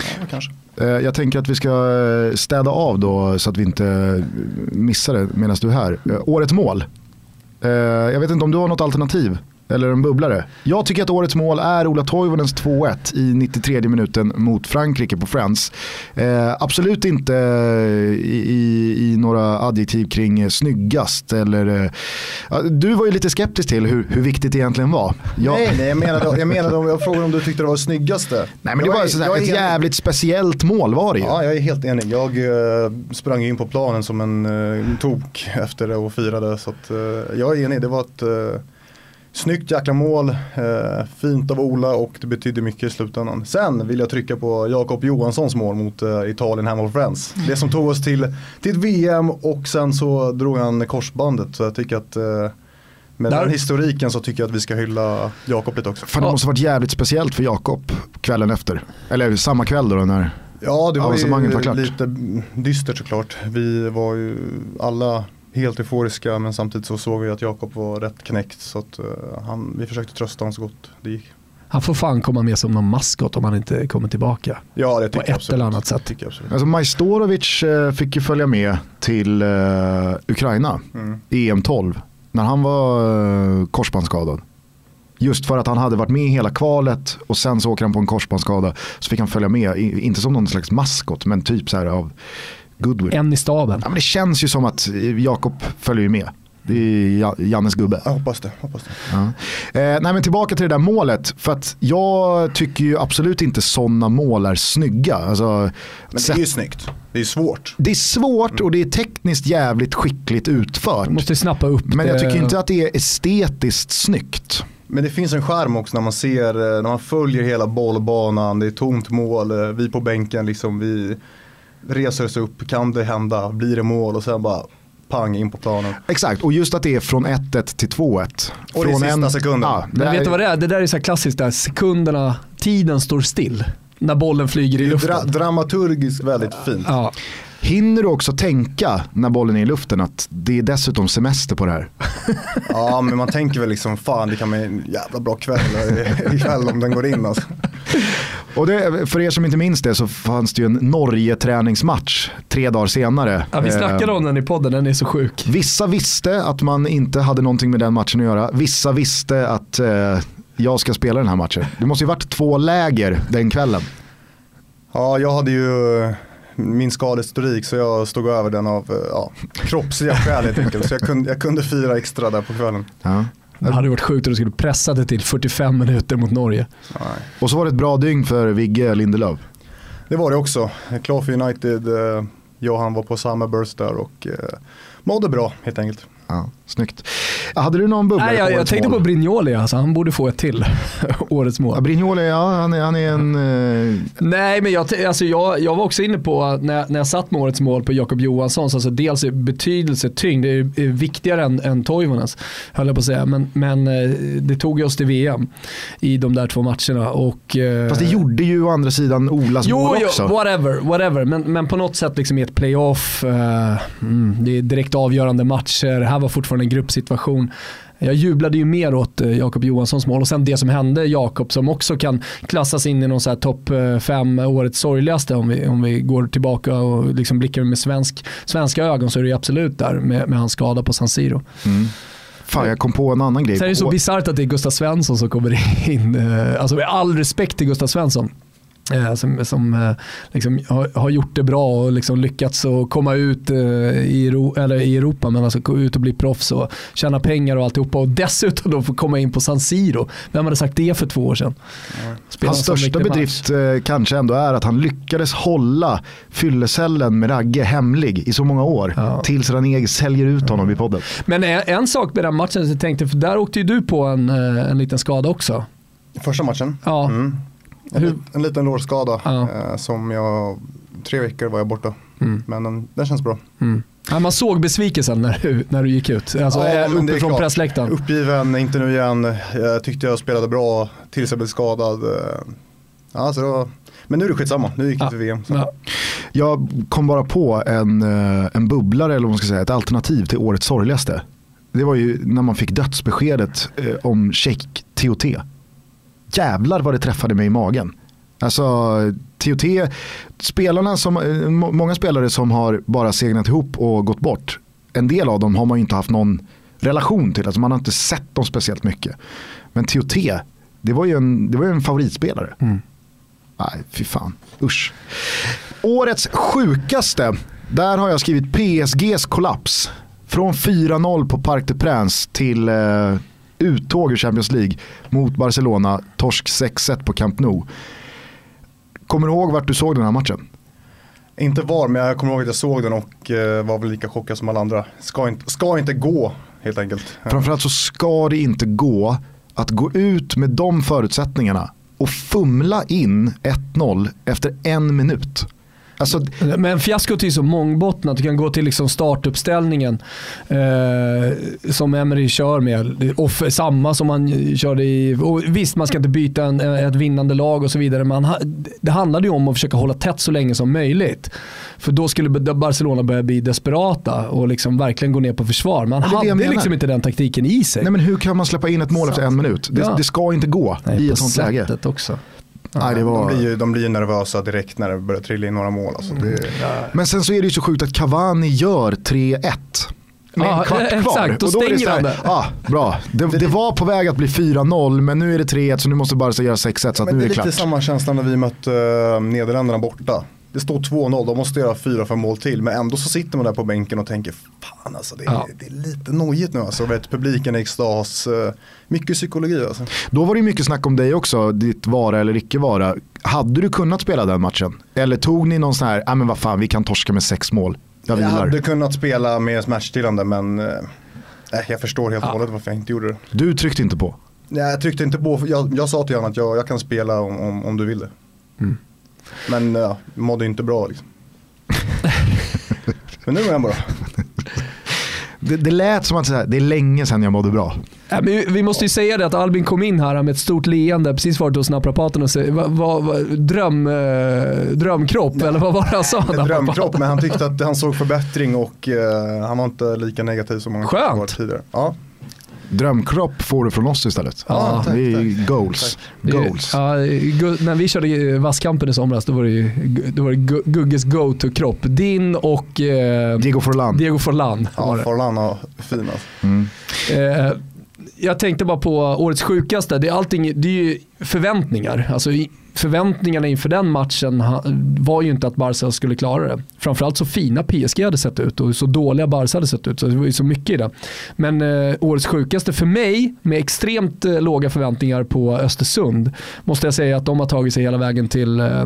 Ja, kanske. Eh, jag tänker att vi ska eh, städa av då så att vi inte eh, missar det medan du är här. Årets mål. Jag vet inte om du har något alternativ eller en bubblare. Jag tycker att årets mål är Ola Toivonens 2-1 i 93 minuten mot Frankrike på Friends. Eh, absolut inte i, i, i, några adjektiv kring snyggast eller... Eh, du var ju lite skeptisk till hur, hur viktigt det egentligen var. Jag... Nej, nej, jag menade, jag menade, jag frågade om du tyckte det var det snyggaste. Nej, men det jag var är, sådär, ett jävligt speciellt mål var det ju. Ja, jag är helt enig. Jag uh, sprang in på planen som en uh, tok efter det och firade. Så att, jag är enig, det var ett Snyggt jäkla mål, eh, fint av Ola och det betydde mycket i slutändan. Sen vill jag trycka på Jakob Johanssons mål mot eh, Italien hemma på Friends. Det som tog oss till, till ett VM och sen så drog han korsbandet. Så jag tycker att eh, med Där. den historiken så tycker jag att vi ska hylla Jakob lite också. Fan, det måste varit jävligt speciellt för Jakob kvällen efter. Eller samma kväll då när Ja, det var ju lite dystert såklart. Vi var ju alla helt euforiska men samtidigt så såg vi att Jakob var rätt knäckt så att, uh, han, vi försökte trösta honom så gott det gick. Han får fan komma med som någon maskot om han inte kommer tillbaka. Ja, det tycker På ett absolut. eller annat sätt. Alltså Majstorovic uh, fick ju följa med till uh, Ukraina, mm. EM 12, när han var uh, korsbandsskadad. Just för att han hade varit med i hela kvalet och sen så åker han på en korsbandsskada så fick han följa med, inte som någon slags maskot men typ så här av goodwill. En i staben. Ja, men det känns ju som att Jakob följer med. Det är Jannes gubbe. Jag hoppas det. Hoppas det. Ja. Eh, nej men tillbaka till det där målet. För att jag tycker ju absolut inte sådana mål är snygga. Alltså, men det är ju snyggt. Det är svårt. Det är svårt och det är tekniskt jävligt skickligt utfört. Du måste snappa upp Men jag tycker inte att det är estetiskt snyggt. Men det finns en skärm också när man ser, eh, när man följer hela bollbanan, det är tomt mål, eh, vi på bänken liksom, vi reser sig upp, kan det hända, blir det mål och sen bara pang in på planen. Exakt, och just att det är från 1-1 till 2-1. Och det är sista en... sekunden. Ja, Men vet du vad det är? Det där är så klassiskt, där sekunderna, tiden står still när bollen flyger i luften. Dra dramaturgiskt väldigt fint. Ja. Hinner du också tänka när bollen är i luften att det är dessutom semester på det här? [laughs] ja, men man tänker väl liksom fan det kan bli en jävla bra kväll ikväll om den går in alltså. [laughs] Och det, för er som inte minns det så fanns det ju en Norge-träningsmatch tre dagar senare. Ja, vi snackade om den i podden, den är så sjuk. Vissa visste att man inte hade någonting med den matchen att göra. Vissa visste att eh, jag ska spela den här matchen. Det måste ju varit två läger den kvällen. Ja, jag hade ju min skadehistorik så jag stod över den av ja, kroppsliga skäl helt enkelt. Så jag kunde, jag kunde fira extra där på kvällen. Ja. Det hade varit sjukt om du skulle pressa det till 45 minuter mot Norge. Nej. Och så var det ett bra dygn för Vigge Lindelöf. Det var det också. Klar för United. Eh, jag och han var på samma burst där och eh, mådde bra helt enkelt. Ja, snyggt. Hade du någon bubblare Nej, jag, jag tänkte mål? på Brignoli, alltså, han borde få ett till [laughs] årets mål. Ja, Brignoli, ja, han, är, han är en... Uh... Nej, men jag, alltså, jag, jag var också inne på, när, när jag satt med årets mål på Jakob Johanssons, alltså dels betydelse, tyngd, det är, är viktigare än, än Toivonens, höll jag på att säga. Men, men eh, det tog oss till VM i de där två matcherna. Och, uh... Fast det gjorde ju å andra sidan Olas jo, mål också. Jo, whatever, whatever. Men, men på något sätt liksom i ett playoff, uh, mm, det är direkt avgörande matcher. Här var fortfarande en gruppsituation. Jag jublade ju mer åt eh, Jakob Johanssons mål och sen det som hände Jakob som också kan klassas in i någon så topp eh, fem årets sorgligaste om vi, om vi går tillbaka och liksom blickar med svensk, svenska ögon så är det absolut där med, med hans skada på San Siro. Mm. Fan, jag kom på en annan grej. Sen är det så bisarrt att det är Gustav Svensson som kommer in. Eh, alltså med all respekt till Gustav Svensson. Eh, som, som eh, liksom har, har, gjort det bra och liksom lyckats att komma ut eh, i, eller i Europa, men alltså gå ut och bli proffs och tjäna pengar och alltihopa och dessutom då få komma in på San Siro. Vem hade sagt det för två år sedan? Ja. Hans största bedrift match. kanske ändå är att han lyckades hålla fyllecellen med Ragge hemlig i så många år ja. tills Raneg säljer ut honom i podden. Men en, en sak med den matchen, jag tänkte, för där åkte ju du på en, en liten skada också. Första matchen? Ja. Mm. En, en liten lårskada ja. eh, som jag, tre veckor var jag borta. Mm. Men den, den, känns bra. Mm. Ja, man såg besvikelsen när du, när du gick ut, alltså ja, uppifrån pressläktaren. Uppgiven, inte nu igen. Jag tyckte jag spelade bra tills jag blev skadad. Eh, ja, så var, men nu är det skitsamma, nu gick det ja. till VM. Ja. Jag kom bara på en, eh, en bubblare, eller vad man ska säga, ett alternativ till årets sorgligaste. Det var ju när man fick dödsbeskedet eh, om Sheikh TOT jävlar vad det träffade mig i magen. Alltså TOT, spelarna som, många spelare som har bara segnat ihop och gått bort. En del av dem har man ju inte haft någon relation till. Alltså man har inte sett dem speciellt mycket. Men TOT, det var ju en, det var ju en favoritspelare. Mm. Nej, fy fan. Usch. Årets sjukaste, där har jag skrivit PSGs kollaps. Från 4-0 på Parc des Princes till eh, uttåg ur Champions League mot Barcelona, torsk 6-1 på Camp Nou. Kommer du ihåg vart du såg den här matchen? Inte var, men jag kommer ihåg att jag såg den och eh, var väl lika chockad som alla andra. Ska inte, ska inte gå, helt enkelt. Framförallt så ska det inte gå att gå ut med de förutsättningarna och fumla in 1-0 efter en minut. Alltså, Men fiaskot är så mångbottnat. Du kan gå till liksom startuppställningen eh, som Emery kör med. Och samma som han körde i... Och visst, man ska inte byta en, ett vinnande lag och så vidare. Men det handlade ju om att försöka hålla tätt så länge som möjligt. För då skulle Barcelona börja bli desperata och liksom verkligen gå ner på försvar. Man hade liksom inte den taktiken i sig. nej men hur kan man släppa in ett mål efter en minut? Det, Ja. det ska inte gå Nej, i ett sånt läge. också. Nej, det De var... blir, ju, de blir ju nervösa direkt när det börjar trilla in några mål. Alltså. Det, Men sen så är det ju så sjukt att Cavani gör 3-1. Med Ja, en kvart kvar. exakt, då Och är det stänger han det. Ah, bra, det, det var på väg att bli 4-0 men nu är det 3-1 så nu måste Barca göra 6-1 så nu det är är det lite klart. samma känsla när vi mötte uh, Nederländerna borta. Det står 2-0, de måste göra 4-5 mål till. Men ändå så sitter man där på bänken och tänker, fan alltså det är, Ja. det är lite nojigt nu alltså. Vet, publiken är extas, eh, mycket psykologi alltså. Då var det mycket snack om dig också, ditt vara eller icke vara. Hade du kunnat spela den matchen? Eller tog ni någon sån här, ja men vad fan vi kan torska med sex mål. Jag Jag vilar. hade kunnat spela med smärtstillande men nej, jag förstår helt och hållet varför jag inte gjorde det. Du tryckte inte på. Nej, jag tryckte inte på, jag, jag sa till honom att jag, jag kan spela om, om, om du vill det. Mm. Men ja, mådde inte bra liksom. [laughs] Men nu är jag bra. Det, det lät som att så här, det är länge sedan jag mådde bra. Ja, men vi- vi måste ju säga det att Albin kom in här med ett stort leende, precis varit hos naprapaten och säger, vad, vad, vad, dröm, eh, drömkropp eller vad var det han sa? En drömkropp men han tyckte att han såg förbättring och eh, han var inte lika negativ som han Skönt. var tidigare. Ja. Drömkropp får du från oss istället. Ja, tack, det är tack. goals. Det- goals. Ja, när vi körde vasskampen i somras då var det, ju, då var det Gu- Gugges go-to-kropp. Din och eh, Diego Forlan. Diego Forlan. var Ja. Forlan var fin alltså. Mm. Eh, jag tänkte bara på årets sjukaste. Det är, allting, det är ju förväntningar. Alltså, förväntningarna inför den matchen var ju inte att Barca skulle klara det. Framförallt så fina PSG hade sett ut och så dåliga Barca hade sett ut. Så det var ju så mycket i det. Men eh, årets sjukaste för mig, med extremt eh, låga förväntningar på Östersund, måste jag säga att de har tagit sig hela vägen till eh,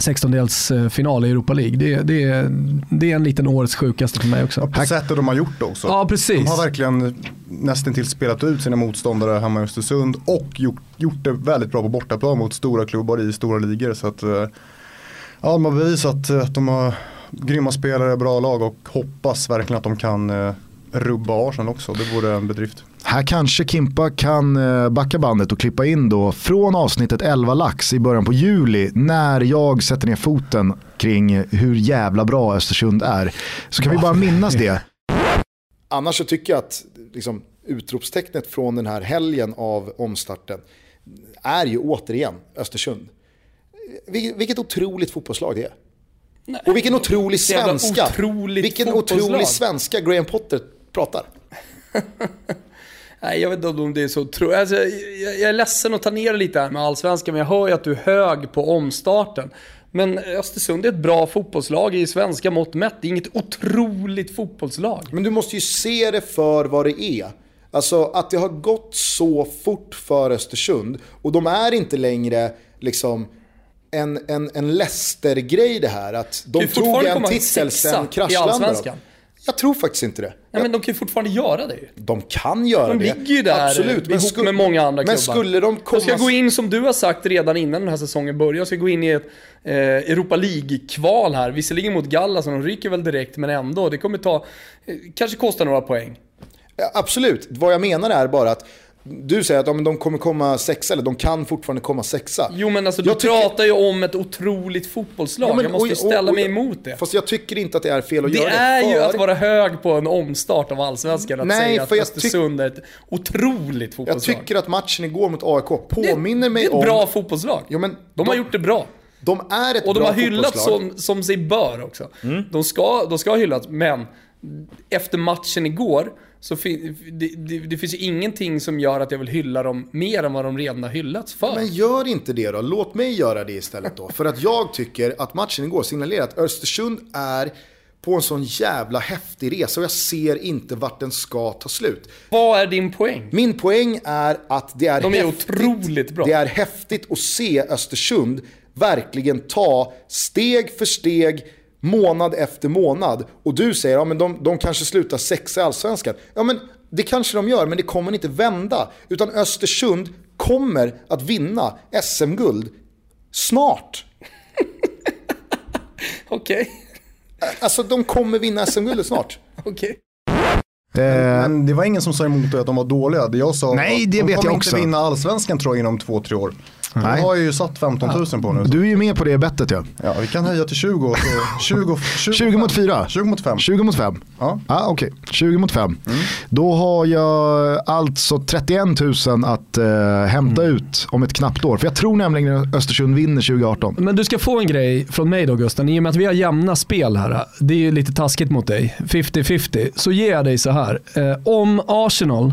16-delsfinal i Europa League. Det, det, det är en liten årets sjukaste för mig också. Ja, på sättet de har gjort det också. Ja, precis. De har verkligen nästan till spelat ut sina motståndare hemma i Östersund och gjort, gjort det väldigt bra på bortaplan mot stora klubbar i stora ligor. Så att, eh, ja, de har bevisat att de har grymma spelare, bra lag och hoppas verkligen att de kan eh, rubba Arsenal också. Det vore en bedrift. Här kanske Kimpa kan eh, backa bandet och klippa in då från avsnittet 11 lax i början på juli när jag sätter ner foten kring hur jävla bra Östersund är. Så kan vi bara minnas det. [laughs] Annars så tycker jag att liksom, utropstecknet från den här helgen av omstarten är ju återigen Östersund. Vil- Vilket otroligt fotbollslag det är. Och vilken otrolig svenska. vilken otrolig svenska Graham Potter pratar. [laughs] Nej, jag vet inte om det är så tro... alltså, jag, jag är ledsen att ta ner lite här med allsvenskan, men jag hör ju att du är hög på omstarten. Men Östersund är ett bra fotbollslag i svenska mått mätt. Det är inget otroligt fotbollslag. Men du måste ju se det för vad det är. Alltså att det har gått så fort för Östersund och de är inte längre liksom en, en, en Leicester-grej det här. Att de tog en titel, sen kraschlandade de. Jag tror faktiskt inte det. Nej, men de kan ju fortfarande göra det ju. De kan göra De det. ligger ju där Absolut. ihop skulle- med många andra Men klubbar. skulle de komma... De ska gå in, som du har sagt redan innan den här säsongen börjar, de ska gå in i ett eh, Europa League-kval här. Visserligen mot Gallas, och de ryker väl direkt, men ändå. Det kommer ta, eh, kanske kosta några poäng. Ja, Absolut, vad jag menar är bara att du säger att ja, men de kommer komma sexa, eller de kan fortfarande komma sexa. Jo men alltså du Jag tycker- pratar ju om ett otroligt fotbollslag. Ja, men- jag måste ju och- ställa och- mig emot det. Fast jag tycker inte att det är fel att Det göra det. är ju för- att vara hög på en omstart av Allsvenskan. Att Nej, säga att för jag Östersund är ett otroligt Jag fotbollslag. tycker att matchen igår mot AIK det, påminner mig det är om... ett bra fotbollslag. Jo, men de har gjort det bra. De är ett Och de bra har hyllats som, som sig bör också. Mm. De, ska, de ska hyllas, men efter matchen igår så fin- det, det, det finns ju ingenting som gör att jag vill hylla dem mer än vad de redan har hyllats för. Men gör inte det då. Låt mig göra det istället då. För att jag tycker att matchen igår signalerar att Östersund är på en sån jävla häftig resa och jag ser inte vart den ska ta slut. Vad är din poäng? Min poäng är att det är, De är häftigt, otroligt bra. Det är häftigt att se Östersund verkligen ta steg för steg, månad efter månad. Och du säger att ja, de, de kanske slutar sexa i Allsvenskan. Ja men det kanske de gör, men det kommer inte vända. Utan Östersund kommer att vinna SM-guld snart. [laughs] Okej, Alltså de kommer vinna SM-guldet snart. [laughs] okej. Eh, Men det var ingen som sa emot att de var dåliga. Det jag sa Nej, att det de vet kommer jag inte också. vinna allsvenskan tror jag inom två, tre år. Nej. har jag ju satt 15 000 på nu. du är ju med på det bettet ja. Ja, vi kan höja till 20. och Så 20, 20, 20 mot 4. 20 mot 5. 20 mot 5. Ja. Ah, Okej, 20 mot 5. Då har jag alltså 31 000 att eh, hämta ut om ett knappt år. För jag tror nämligen att Östersund vinner 2018. Men du ska få en grej från mig då Gusten. I och med att vi har jämna spel här, det är ju lite taskigt mot dig, 50-50, så ger jag dig så här. Eh, om Arsenal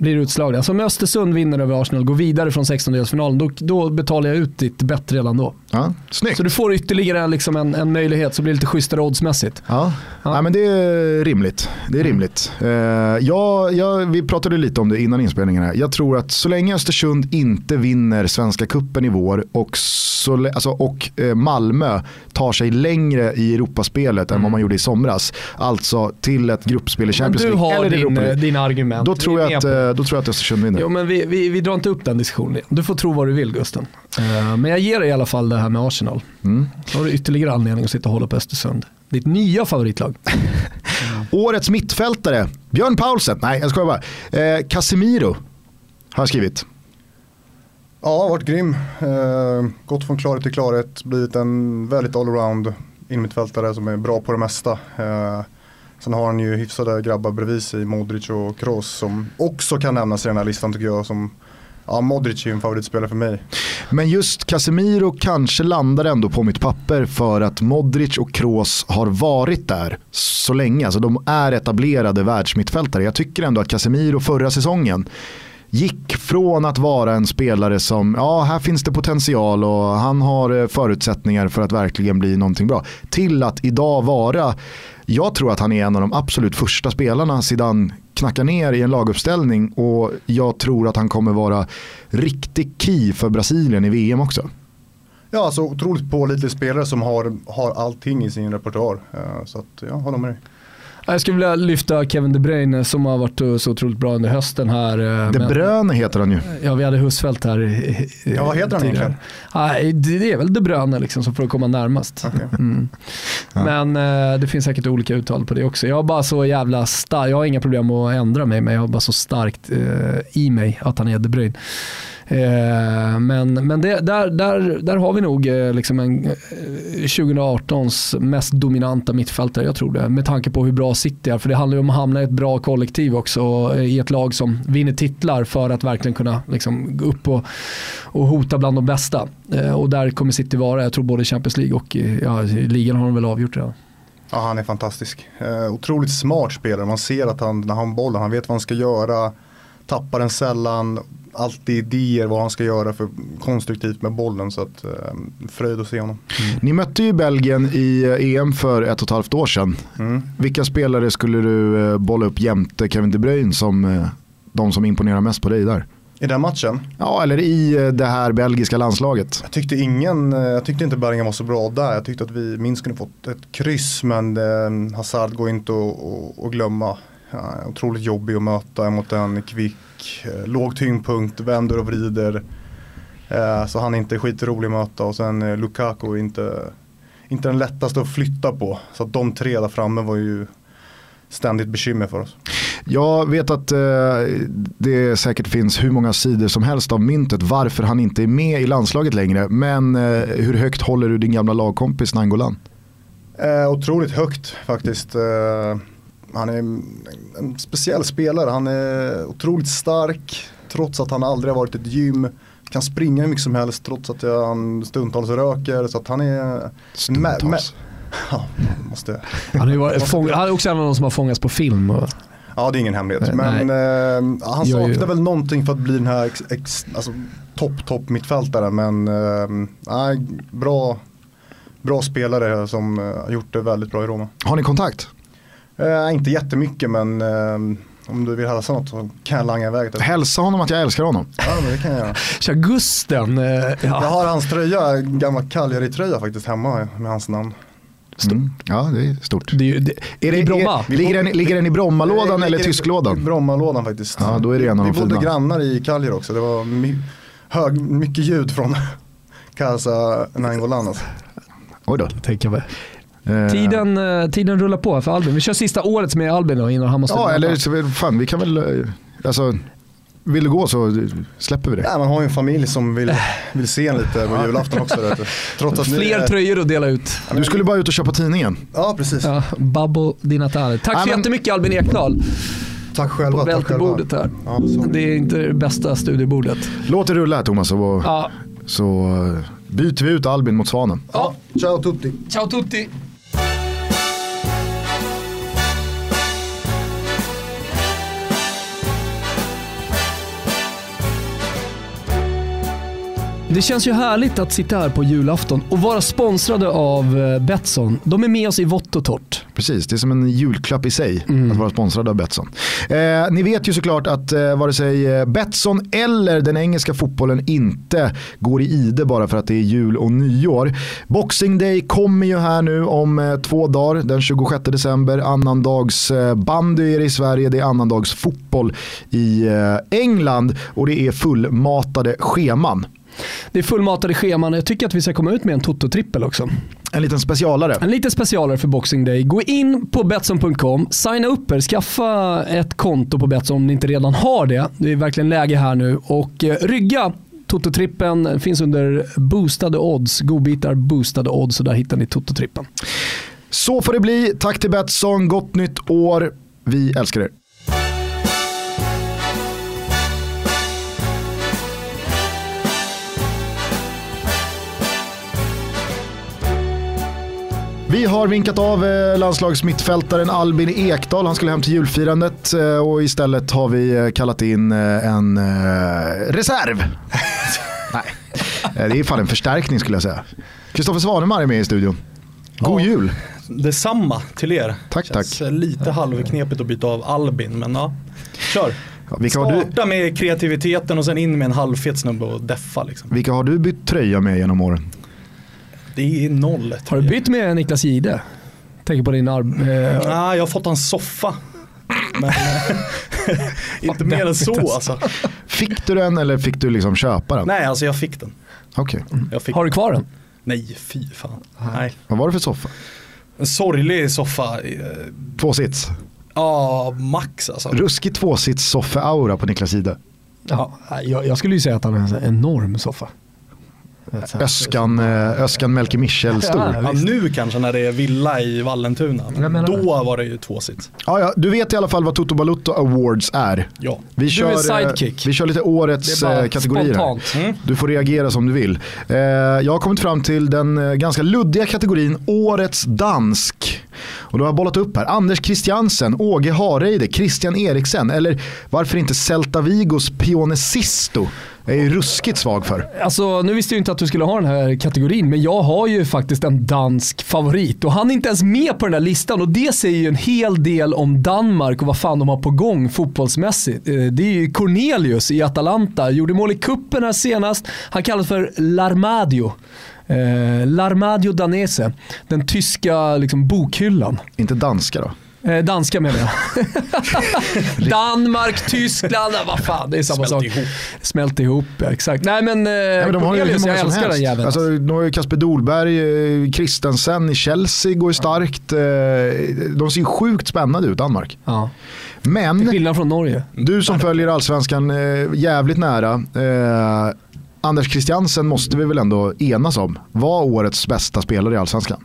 blir utslagna, alltså om Östersund vinner över Arsenal och går vidare från 16-delsfinalen, då, då betalar jag ut ditt bett redan då. Ja, snyggt. Så du får ytterligare liksom en, en möjlighet så blir det lite schysstare oddsmässigt. Ja, ja. men det är rimligt. Det är rimligt. Eh, ja, ja, vi pratade lite om det innan inspelningen. Här. Jag tror att så länge Östersund inte vinner Svenska Kuppen i vår och, så, alltså, och eh, Malmö tar sig längre i Europaspelet än vad man gjorde i somras, alltså till ett gruppspel i Champions du League har eller din, League. dina argument. Då tror, jag att, eh, då tror jag att Östersund vinner. Jo, men vi, vi, vi drar inte upp den diskussionen. Du får tro vad du vill Gusten. Eh, Men jag ger dig i alla fall det här med Arsenal. Mm. Så har du ytterligare anledning att sitta och hålla på Östersund. Ditt nya favoritlag. [laughs] Årets mittfältare, Björn Paulsen. Nej, jag skojar bara. Eh, Casemiro har jag skrivit. Ja, varit grym. Eh, gått från klarhet till klarhet. Blivit en väldigt allround innermittfältare som är bra på det mesta. Eh, sen har han ju hyfsade grabbar bredvid sig, Modric och Kroos som också kan nämnas i den här listan tycker jag. Som, ja, Modric är ju en favoritspelare för mig. Men just Casemiro kanske landar ändå på mitt papper för att Modric och Kroos har varit där så länge. Alltså de är etablerade världsmittfältare. Jag tycker ändå att Casemiro förra säsongen gick från att vara en spelare som, ja här finns det potential och han har eh, förutsättningar för att verkligen bli någonting bra. Till att idag vara, jag tror att han är en av de absolut första spelarna sedan knackar ner i en laguppställning och jag tror att han kommer vara riktig key för Brasilien i VM också. Ja, alltså otroligt pålitlig spelare som har, har allting i sin repertoar. Eh, så att, ja, håller med dig. Jag skulle vilja lyfta Kevin De Bruyne som har varit eh, så otroligt bra under hösten här. eh, De men- Bruyne heter han ju. Ja, vi hade Husfeldt här. Ja, vad heter han egentligen? Nej, det är väl De Bruyne liksom som får komma närmast. Okej. Mm. Men eh, det finns säkert olika uttal på det också. Jag har bara så jävla starkt, jag har inga problem att ändra mig, men jag har bara så starkt eh, i mig att han är De Bruyne. Eh, men men det, där, där, där har vi nog eh, liksom en, eh, 2018s mest dominanta mittfältare, jag tror det. Med tanke på hur bra City är. För det handlar ju om att hamna i ett bra kollektiv också. I ett lag som vinner titlar för att verkligen kunna liksom, gå upp och, och hota bland de bästa. Och där kommer City vara, jag tror både Champions League och ja, ligan har de väl avgjort redan. Ja, han är fantastisk. Eh, otroligt smart spelare. Man ser att han, när han har bollen, han vet vad han ska göra. Tappar den sällan. Alltid idéer vad han ska göra för konstruktivt med bollen. Så att, eh, fröjd att se honom. Ni mötte ju Belgien i eh, EM för ett och ett halvt år sedan. Mm. Vilka spelare skulle du eh, bolla upp jämte Kevin De Bruyne som eh, de som imponerar mest på dig där? I den matchen, Ja, eller i det här belgiska landslaget. jag tyckte, ingen, jag tyckte inte Bergen var så bra där. Jag tyckte att vi minst kunde fått ett kryss men eh, Hazard går inte att glömma. Ja, otroligt jobbig att möta mot en kvick, eh, låg tyngdpunkt, vänder och vrider. Eh, så han är inte skitrolig att möta och sen eh, Lukaku är inte, inte den lättaste att flytta på. Så att de tre där framme var ju ständigt bekymmer för oss. Jag vet att eh, det säkert finns hur många sidor som helst av myntet varför han inte är med i landslaget längre. Men eh, hur högt håller du din gamla lagkompis Nangolan? Eh, otroligt högt faktiskt. Eh, han är en, speciell spelare. Han är otroligt stark trots att han aldrig har varit i ett gym. Kan springa hur mycket som helst trots att han stundtals röker. Så att han är... Stundtals. [laughs] Ja, måste... Han är, ju varit, fång, han är också en av de som har fångats på film. Och, Ja, det är ingen hemlighet. Nej. Men eh, han saknar väl någonting för att bli den här ex, ex, alltså, topp, topp mittfältaren. Men eh, bra, bra spelare som eh, har gjort det väldigt bra i Roma. Har ni kontakt? Eh, inte jättemycket men eh, om du vill hälsa något så kan jag langa iväg det. Hälsa honom att jag älskar honom. Ja, men det kan jag göra. [laughs] Tja, Gusten. eh, Jag Ja. har hans tröja, gammal Cagliari-tröja faktiskt hemma med hans namn. Mm. Ja, det är stort. Det, är ju- det, är det i Bromma? Är, ligger, den, ligger den i Brommalådan Det eller ligger i- tysklådan? Brommalådan faktiskt. Ja, då är det en av Vi de bodde fina. grannar i Cagliari också. Det var my, hög, mycket ljud från [laughs] Casa Nainggolan. Alltså. Oj då. Tänker jag mig. Eh, Tiden, eh, tiden rullar på för Albin. Vi kör sista året med Albin då innan han måste Ja, eller så, fan vi kan väl, eh, alltså, vill du gå så släpper vi det. Ja, man har ju en familj som vill, vill se en lite på julafton också. Vet du. Trots att [laughs] Fler är- tröjor att dela ut. Du skulle bara ut och köpa tidningen. Ja, precis. Ja, Babbo di Natale. Tack Ja, så men- jättemycket Albin Ekdal. Tack själva. På bältebordet här. Ja. Det är inte det bästa studiebordet. Låt det rulla Thomas och, Ja. så byter vi ut Albin mot Svanen. Ja, ciao tutti. Ciao tutti. Det känns ju härligt att sitta här på julafton och vara sponsrade av eh, Betsson. De är med oss i vått och torrt. Precis, det är som en julklapp i sig Mm. att vara sponsrad av Betsson. Eh, ni vet ju såklart att eh, vare sig eh, Betsson eller den engelska fotbollen inte går i ide bara för att det är jul och nyår. Boxing Day kommer ju här nu om eh, två dagar, den 26 december. Annandags eh, bandy är det i Sverige, det är annandags fotboll i eh, England och det är fullmatade scheman. Det är fullmatade scheman. Jag tycker att vi ska komma ut med en Toto-trippel också. En liten specialare. En liten specialare för Boxing Day. Gå in på Betsson.com, signa upp er, skaffa ett konto på Betsson om ni inte redan har det. Det är verkligen läge här nu och eh, rygga Toto-trippen finns under boostade odds, godbitar boostade odds och där hittar ni Toto-trippen. Så får det bli. Tack till Betsson, gott nytt år. Vi älskar er. Vi har vinkat av eh, landslagsmittfältaren Albin Ekdal. Han skulle hem till julfirandet eh, och istället har vi eh, kallat in en reserv. [laughs] Nej, det är fan en förstärkning skulle jag säga. Kristoffer Svanemar är med i studion. God Ja. jul. Detsamma till er. Tack, Känns tack. lite halvknepigt att byta av Albin, men ja. Kör. Ja, Vilka har, du, Starta med kreativiteten och sen in med en halvfet snubbe och deffa liksom. vilka har du bytt tröja med genom åren? Det är noll. Har du bytt med Niklas Jihde? Tänker på din arm... Eh, Nej, jag har fått en soffa. Men [laughs] inte mer än så alltså. Fick du den eller fick du liksom köpa den? Nej, alltså jag fick den. Okej. Jag fick... har du kvar den? Nej, fy fan. Nej. Vad var det för soffa? En sorglig soffa. eh, Tvåsits. Ja, max alltså. Ruskig tvåsits soffa-aura på Niklas Ide. Ja, jag, jag skulle ju säga att han är en enorm soffa. Öskan, eh, Öskan Melker Michel stor. Ja, nu kanske när det är villa i Vallentuna. Då var det ju tvåsits. Ja, ja, du vet i alla fall vad Toto Balutto Awards är. Ja. Vi Du kör, är eh, sidekick. vi kör lite årets eh, kategorier spontant. Du får reagera som du vill. Jag har kommit fram till den ganska luddiga kategorin Årets dansk. Och då har jag bollat upp här. Anders Christiansen, Åge Hareide, Christian Eriksen eller varför inte Celta Vigos Pionesisto? Jag är ju ruskigt svag för. Alltså, nu visste jag inte att du skulle ha den här kategorin, men jag har ju faktiskt en dansk favorit och han är inte ens med på den här listan och det säger ju en hel del om Danmark och vad fan de har på gång fotbollsmässigt. Eh, Det är ju Cornelius i Atalanta, gjorde mål i kuppen här senast. Han kallas för Larmadio. Eh, Larmadio Danese, den tyska liksom, bokhyllan. Inte danska då? Eh, danska menar jag. [laughs] Danmark, Tyskland, vad fan det är samma Smält sak. ihop. Smält ihop, ja, exakt. Nej men, eh, Ja, men de har ju hur många jag som älskar den helst. jäveln. Alltså, de har ju Kasper Dolberg, eh, Christensen i Chelsea går ju starkt. Eh, De ser ju sjukt spännande ut, Danmark. ja. Till Men skillnad från Norge. du som följer allsvenskan eh, jävligt nära. Eh, Anders Christiansen måste vi väl ändå enas om var årets bästa spelare i allsvenskan.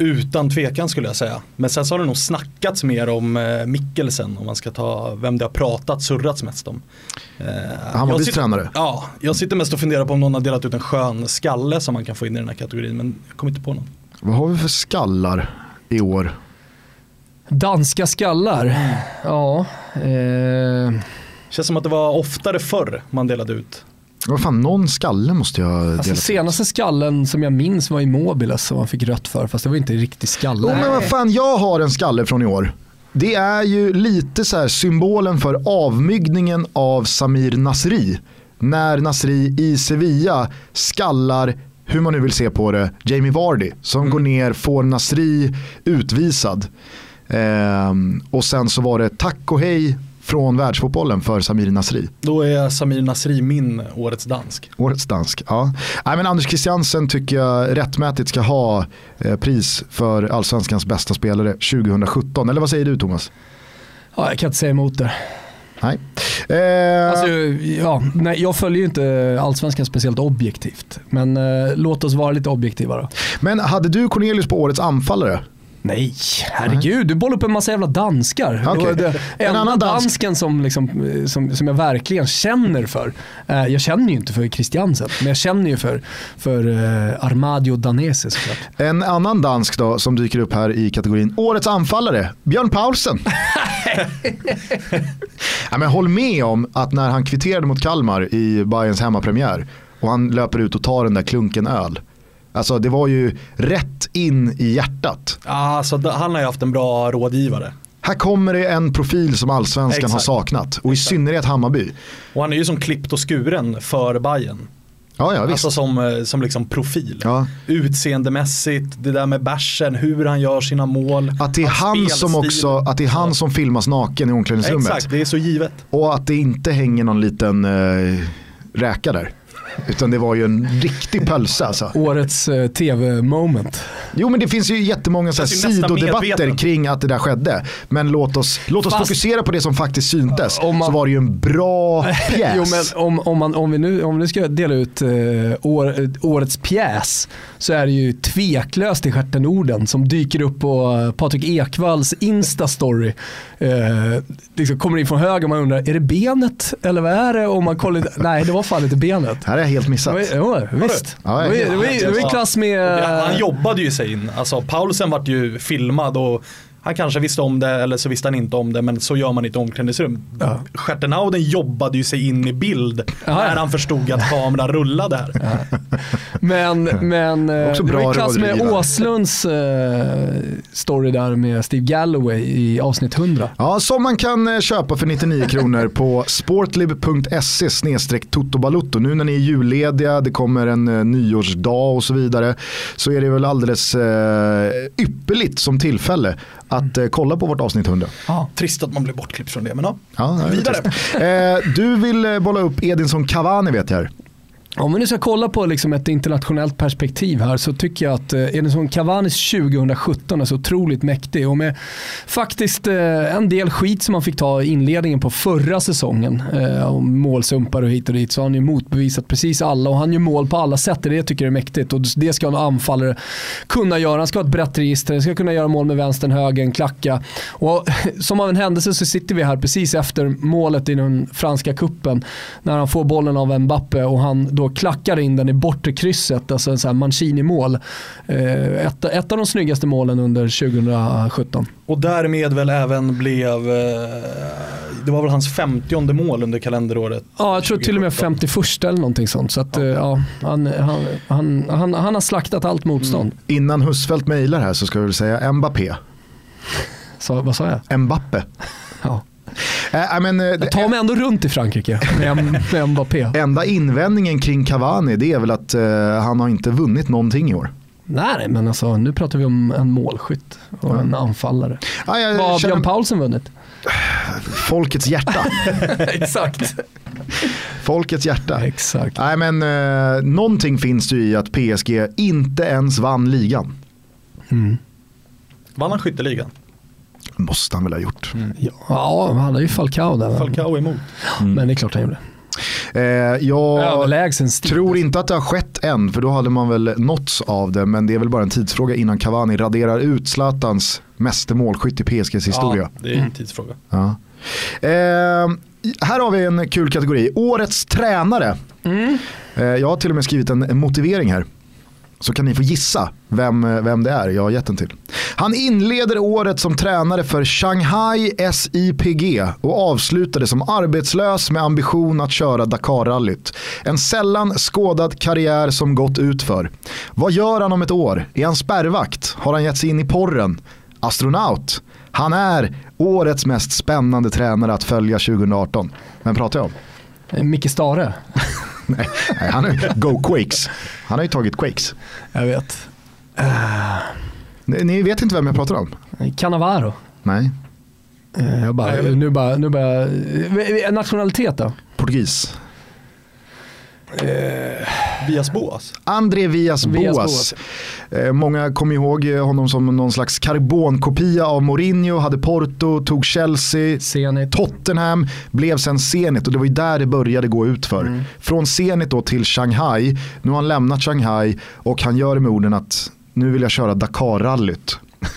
Utan tvekan skulle jag säga. Men sen så har det nog snackats mer om eh, Mikkelsen om man ska ta vem det har pratat, surrats mest om. Eh, vice sitter- tränare. Ja, jag sitter mest och funderar på om någon har delat ut en skön skalle som man kan få in i den här kategorin men jag kommer inte på någon. Vad har vi för skallar i år? Danska skallar. Ja. Eh, Känns som att det var oftare förr man delade ut. Vad fan, någon skalle måste jag dela alltså senaste skallen som jag minns var Immobiles som man fick rött för. Fast det var inte riktigt skalle. Jo, men vad fan, jag har en skalle från i år. Det är ju lite så här symbolen för avmygningen av Samir Nasri. När Nasri i Sevilla skallar, hur man nu vill se på det, Jamie Vardy. Som går ner, får Nasri utvisad. Ehm, och sen så var det tack och hej från världsfotbollen för Samir Nasri. Då är Samir Nasri min årets dansk. Årets dansk, ja. Nej, men Anders Christiansen tycker jag rättmätigt ska ha eh, pris för allsvenskans bästa spelare 2017. Eller vad säger du Thomas? Ja, jag kan inte säga emot det. Nej. Eh, Alltså, ja, nej, jag följer ju inte allsvenskan speciellt objektivt. Men eh, låt oss vara lite objektiva då. men hade du Cornelius på årets anfallare? Nej, herregud. Du bollar upp en massa jävla danskar. Okej. Det En enda annan dansk. dansken som, liksom, eh, som, som jag verkligen känner för. Eh, jag känner ju inte för Christiansen, men jag känner ju för, för eh, Armadio Danese såklart. En annan dansk då som dyker upp här i kategorin årets anfallare, Björn Paulsen. [laughs] ja, men håll med om att när han kvitterade mot Kalmar i Bayerns hemmapremiär och han löper ut och tar den där klunken öl. Alltså det var ju rätt in i hjärtat. Alltså, han har ju haft en bra rådgivare. Här kommer det en profil som allsvenskan Exakt. har saknat och i Exakt. synnerhet Hammarby. Och han är ju som klippt och skuren för Bayern. Ja, ja. Alltså som, eh, som liksom profil. Ja. Utseendemässigt, det där med bärsen, hur han gör sina mål. Att det är han som också, att det är han som filmas naken i omklädningsrummet. Exakt, det är så givet. Och att det inte hänger någon liten eh, räka där. Utan det var ju en riktig pölsa alltså. Årets eh, tv-moment. Jo men det finns ju jättemånga så här sidodebatter medveten. kring att det där skedde. Men låt oss, låt oss Fast- fokusera på det som faktiskt syntes. Om man- Så var det ju en bra [laughs] pjäs. Jo, men om, om, man, om, vi nu, om vi nu ska dela ut eh, år, eh, årets pjäs så är det ju tveklöst i stjärten orden som dyker upp på Patrik Ekvalls Insta-story. Eh, liksom kommer in från höger och man undrar, är det benet eller vad är det? Och man kollar, nej det var fan inte benet. Här har jag helt Det missat. var, jo, visst. Ja, det var, är det var, det var i klass med... Ja, han jobbade ju sig in. Alltså Paulsen vart ju filmad och han kanske visste om det eller så visste han inte om det men så gör man i ett omklädningsrum. Ja. Stjärtenauden jobbade ju sig in i bild Ja, när ja. han förstod att kameran rullade här. Men, men [laughs] eh, Också det bra var i klass med. Åslunds eh, story där med Steve Galloway i avsnitt 100. Ja, som man kan eh, köpa för 99 kronor på sportlib.se snedstreck totobalutto. Nu när ni är jullediga, det kommer en eh, nyårsdag och så vidare. Så är det väl alldeles eh, ypperligt som tillfälle att eh, kolla på vårt avsnitt 100. Trist att man blev bortklippt från det men ja. Är Vidare. Eh, du vill eh, bolla upp Edinson Cavani vet jag. Om vi nu ska kolla på liksom ett internationellt perspektiv här så tycker jag att eh, Edinson Cavanis 2017 är så otroligt mäktig och med faktiskt eh, en del skit som han fick ta i inledningen på förra säsongen eh, om målsumpar och hit och dit så har han ju motbevisat precis alla och han gör mål på alla sätt. Det tycker jag är mäktigt och det ska en anfallare kunna göra. Han ska ha ett brett register, han ska kunna göra mål med vänstern, högern, klacka. Och [laughs] som av en händelse så sitter vi här precis efter målet i den franska kuppen när han får bollen av Mbappe och han då klackar in den i bortre krysset, alltså en Mancini-mål. Eh, Ett, ett av de snyggaste målen under 2017. Och därmed väl även blev, eh, det var väl hans 50 mål under kalenderåret. Ja, jag tror till och med 51 eller någonting sånt. Så att, eh, ja, han, han, han, han, han har slaktat allt motstånd. Innan Husfeldt mejlar här så ska vi väl säga Mbappé. Så, vad sa jag? Mbappe. Ja. Eh, men, eh, Jag tar mig ändå runt i Frankrike med, med Mbappé. Enda invändningen kring Cavani det är väl att eh, han har inte vunnit någonting i år. Nej, men alltså, nu pratar vi om en målskytt och en anfallare. Ja, jag Vad har känner Björn Paulsen vunnit? folkets hjärta. [laughs] Exakt. folkets hjärta. Exakt. Nej men eh, någonting finns det ju i att PSG inte ens vann ligan. Mm. Vann han skytteligan? Måste han väl ha gjort. Ja, han hade ju Falcao där. Falcao emot. Men det är klart han gjorde. Eh, jag tror inte att det har skett än för då hade man väl nåtts av det. Men det är väl bara en tidsfråga innan Cavani raderar ut Zlatans meste målskytt i PSGs historia. Ja, det är en tidsfråga. Ja. Eh, här har vi en kul kategori. Årets tränare. Mm. Eh, jag har till och med skrivit en, en motivering här. Så kan ni få gissa vem, vem det är jag har gett den till. Han inleder året som tränare för Shanghai SIPG och avslutade som arbetslös med ambition att köra Dakar-rallyt. En sällan skådad karriär som gått ut för. Vad gör han om ett år? Är han spärrvakt? Har han gett sig in i porren? Astronaut? Han är årets mest spännande tränare att följa 2018. Vem pratar jag om? Eh, Micke Stare. [laughs] [laughs] Nej, nej, han är Go Quakes. Han har ju tagit Quakes. Jag vet. Ni, ni vet inte vem jag pratar om? Cannavaro. Nej, Eh, Jag bara, nu bara, nu bara, eh, nationalitet då? portugis. Vias Boas. André Villas Villas Boas. Eh, många kommer ihåg eh, honom som någon slags karbonkopia av Mourinho, hade Porto, tog Chelsea, Zenit. Tottenham, blev sen Zenit och det var ju där det började gå ut för. Mm. Från Zenit då till Shanghai, nu har han lämnat Shanghai och han gör det med orden att nu vill jag köra Dakar-rallyt. [laughs]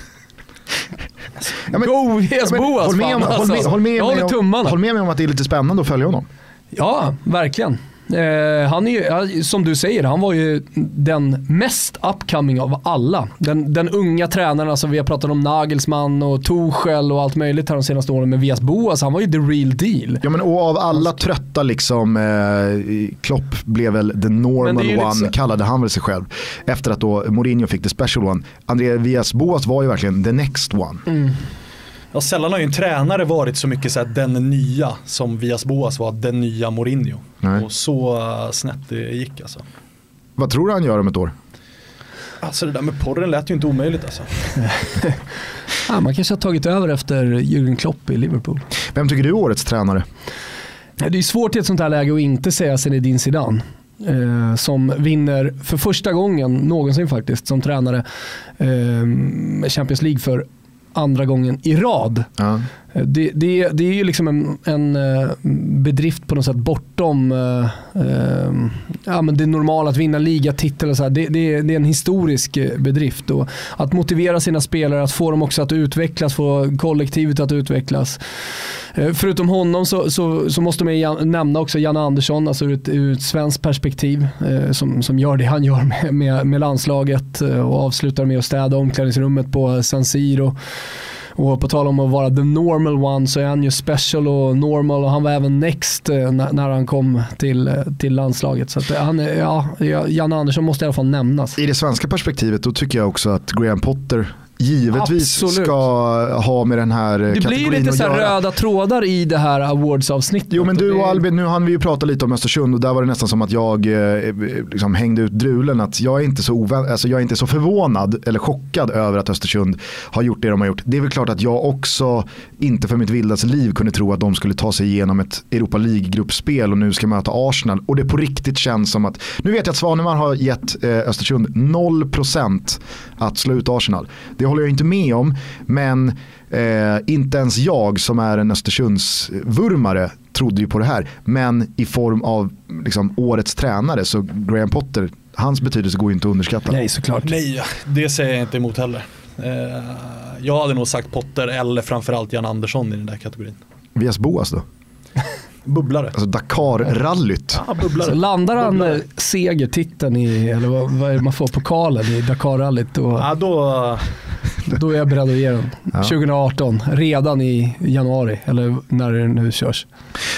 Ja, men- Go Yes Men Boas håll, med fan, om, håll, med, alltså. med håll med mig om att det är lite spännande att följa honom. Ja, verkligen. Eh, han är ju, som du säger, han var ju den mest upcoming av alla. Den, den unga tränaren, alltså vi har pratat om Nagelsmann och Tuchel och allt möjligt här de senaste åren. Men Vias Boas, han var ju the real deal. Ja, men, och av alla trötta liksom, eh, Klopp blev väl the normal one, liksom- kallade han väl sig själv. Efter att då Mourinho fick the special one. André Villas Boas var ju verkligen the next one. Mm. Ja, sällan har ju en tränare varit så mycket så här, den nya som Vias Boas var den nya Mourinho. Nej. Och så uh, snett det gick alltså. Vad tror du han gör om ett år? Alltså det där med porren lät ju inte omöjligt alltså. [laughs] Ja, man kanske har tagit över efter Jürgen Klopp i Liverpool. Vem tycker du är årets tränare? Det är svårt i ett sånt här läge att inte säga Zinedine Zidane. Eh, som vinner för första gången någonsin faktiskt som tränare eh, Champions League för andra gången i rad. Ja. Eh, det, det, det är ju liksom en, en eh, bedrift på något sätt bortom eh, eh, ja, men det normala att vinna ligatitel. Och så här. Det, det, det är en historisk bedrift. Och att motivera sina spelare, att få dem också att utvecklas, få kollektivet att utvecklas. Eh, Förutom honom så, så, så måste man nämna också Janne Andersson, alltså ur ett, ur ett svenskt perspektiv, eh, som, som gör det han gör med, med, med landslaget och avslutar med att städa omklädningsrummet på San Siro. Och på tal om att vara the normal one så är han ju special och normal och han var även next eh, när, han kom till, eh, till landslaget. Så att eh, han, ja, Janne Andersson måste i alla fall nämnas. I det svenska perspektivet då tycker jag också att Graham Potter givetvis Absolut. ska ha med den här eh, Det blir kategorin lite så här göra. röda trådar i det här awards-avsnittet. Jo men du Det- och Albin, nu hann vi ju prata lite om Östersund och där var det nästan som att jag eh, liksom hängde ut drulen att jag är, inte så ovän, alltså jag är inte så förvånad eller chockad över att Östersund har gjort det de har gjort. Det är väl klart att jag också inte för mitt vildaste liv kunde tro att de skulle ta sig igenom ett Europa League-gruppspel och nu ska möta Arsenal och det på riktigt känns som att, nu vet jag att Svanemar har gett eh, Östersund 0% att slå ut Arsenal. Det håller jag inte med om, men eh, inte ens jag som är en Östersundsvurmare trodde ju på det här. Men i form av liksom, årets tränare så Graham Potter, hans betydelse går ju inte att underskatta. Nej såklart. Nej, det säger jag inte emot heller. Eh, jag hade nog sagt Potter eller framförallt Jan Andersson i den där kategorin. Vias Boas då? [laughs] Bubblare. Alltså Dakar-rallyt. Ja, Så bubblare. landar han eh, segertiteln i, eller vad, vad är det man får, pokalen i Dakar-rallyt då, Ja, då, då är jag beredd att ge den. Ja. 2018, redan i januari eller när det nu körs.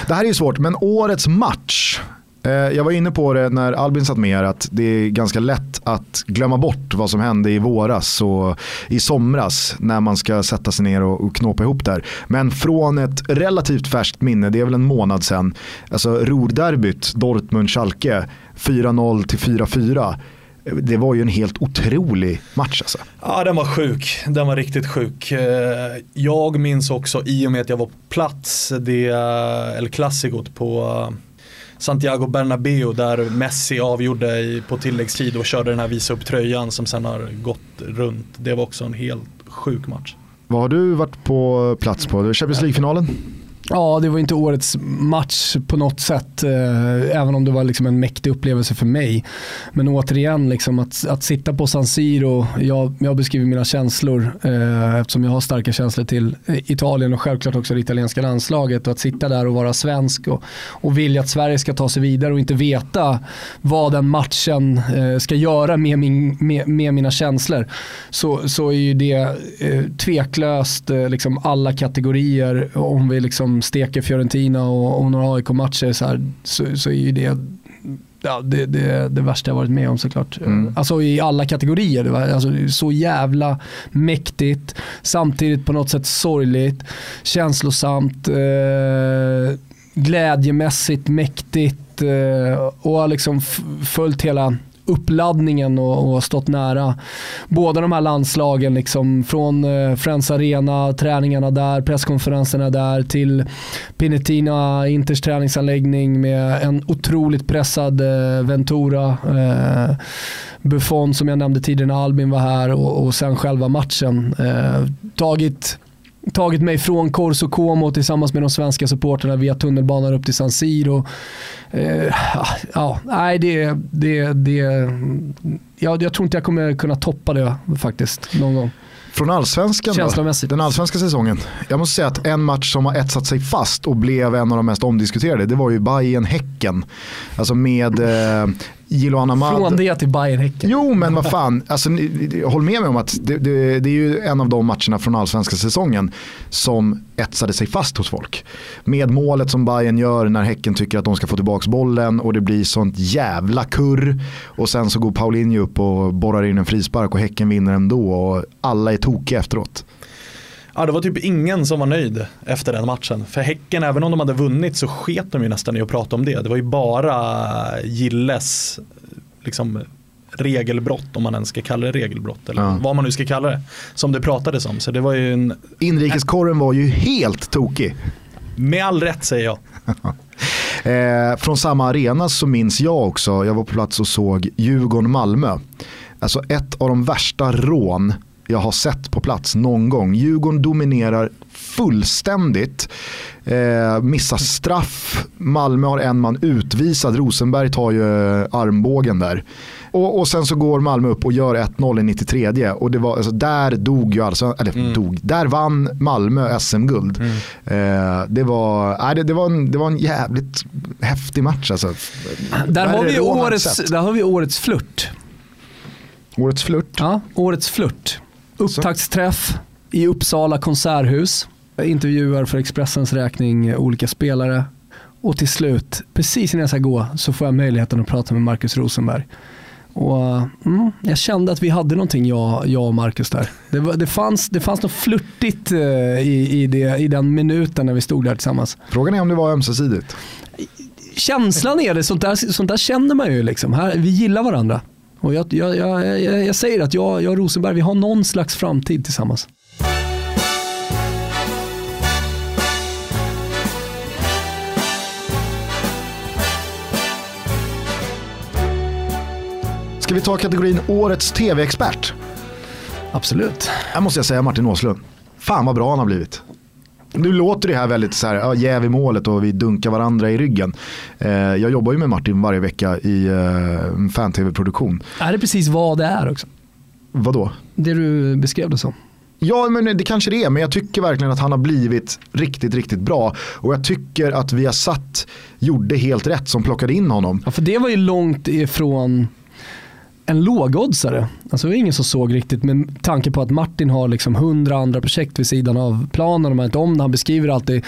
Det här är ju svårt, men årets match. Eh, jag var inne på det när Albin satt med er, att det är ganska lätt att glömma bort vad som hände i våras och i somras när man ska sätta sig ner och, knåpa ihop där. Men från ett relativt färskt minne, det är väl en månad sedan, alltså Ruhrderbyt, Dortmund-Schalke, 4-0 till 4-4. Det var ju en helt otrolig match alltså. ja, den var sjuk. Den var riktigt sjuk. Eh, jag minns också i och med att jag var på plats, det eh, El Clasico på Santiago Bernabéu där Messi avgjorde på tilläggstid och körde den här visa upp tröjan som sen har gått runt. Det var också en helt sjuk match. Vad har du varit på plats på? Champions League-finalen? Ja, det var inte årets match på något sätt, eh, även om det var liksom en mäktig upplevelse för mig. Men återigen, liksom att, att sitta på San Siro, jag, jag beskriver mina känslor eh, eftersom jag har starka känslor till eh, Italien och självklart också det italienska landslaget. Och att sitta där och vara svensk och, och vilja att Sverige ska ta sig vidare och inte veta vad den matchen eh, ska göra med, min, med, med, mina känslor. Så, så är ju det eh, tveklöst eh, liksom alla kategorier om vi liksom steker Fiorentina och, och några AIK-matcher så, så, så är ju det ja, det, det, det värsta jag varit med om såklart. Mm. Alltså i alla kategorier. Det var alltså, så jävla mäktigt, samtidigt på något sätt sorgligt, känslosamt, eh, glädjemässigt mäktigt eh, och har liksom följt hela uppladdningen och, och stått nära båda de här landslagen. Liksom, från eh, Friends Arena, träningarna där, presskonferenserna där till Pinetina, Inters träningsanläggning med en otroligt pressad eh, Ventura. Eh, Buffon som jag nämnde tidigare när Albin var här och, och sen själva matchen. Eh, tagit tagit mig från Corso Como tillsammans med de svenska supporterna via tunnelbanan upp till San Siro. Eh, ja, nej, det, det, det, ja, jag tror inte jag kommer kunna toppa det faktiskt någon gång. Från allsvenskan då, den allsvenska säsongen. Jag måste säga att en match som har etsat sig fast och blev en av de mest omdiskuterade, det var ju bayern häcken Alltså med eh, Gilo Anamad. Från det till bayern häcken Jo men vad fan, alltså, håll med mig om att det, det, det, är ju en av de matcherna från allsvenska säsongen som etsade sig fast hos folk. Med målet som Bayern gör när Häcken tycker att de ska få tillbaka bollen och det blir sånt jävla kurr. Och sen så går Paulinho upp och borrar in en frispark och Häcken vinner ändå och alla är tokiga efteråt. Ja, det var typ ingen som var nöjd efter den matchen. För Häcken, även om de hade vunnit så sket de ju nästan i att prata om det. Det var ju bara Gilles liksom, regelbrott, om man ens ska kalla det regelbrott, eller ja. vad man nu ska kalla det, som det pratades om. Så det var ju en... Inrikeskorren var ju helt tokig. Med all rätt säger jag. [laughs] eh, från samma arena så minns jag också, jag var på plats och såg Djurgården-Malmö. Alltså ett av de värsta rån jag har sett på plats någon gång. Djurgården dominerar fullständigt. Eh, missar straff. Malmö har en man utvisad. Rosenberg tar ju eh, armbågen där. Och, och, sen så går Malmö upp och gör 1-0 i 93. Och det var, alltså, där dog ju alltså, eller mm. dog, där vann Malmö SM-guld. Mm. Eh, det, var, äh, det, det, var en, det var en jävligt häftig match alltså. Där, har vi, årets, där har vi årets flört. Årets flört? Ja, årets flört. Upptaktsträff i Uppsala konserthus. Jag intervjuar för Expressens räkning olika spelare. Och till slut, precis innan jag ska gå, så får jag möjligheten att prata med Markus Rosenberg. Och, mm, jag kände att vi hade någonting, jag, jag och Marcus där. Det, var, det, fanns, det fanns något flörtigt uh, i, i, det, i den minuten när vi stod där tillsammans. Frågan är om det var ömsesidigt. Känslan är det, sånt där, sånt där känner man ju. Liksom. Här, vi gillar varandra. Och jag, jag, jag, jag säger att jag, jag och Rosenberg, vi har någon slags framtid tillsammans. Ska vi ta kategorin Årets TV-expert? Absolut. Här måste jag säga Martin Åslund. Fan vad bra han har blivit. Nu låter det här väldigt så här, ja, jäv i målet och vi dunkar varandra i ryggen. Eh, jag jobbar ju med Martin varje vecka i eh, fan-tv-produktion. Är det precis vad det är också? Vadå? Det du beskrev det som. Ja, men det kanske det är, men jag tycker verkligen att han har blivit riktigt, riktigt bra. Och jag tycker att vi har satt gjorde helt rätt som plockade in honom. Ja, för det var ju långt ifrån en lågoddsare. Alltså det var ingen som såg riktigt med tanke på att Martin har liksom hundra andra projekt vid sidan av planen. Och man inte om det. Han beskriver alltid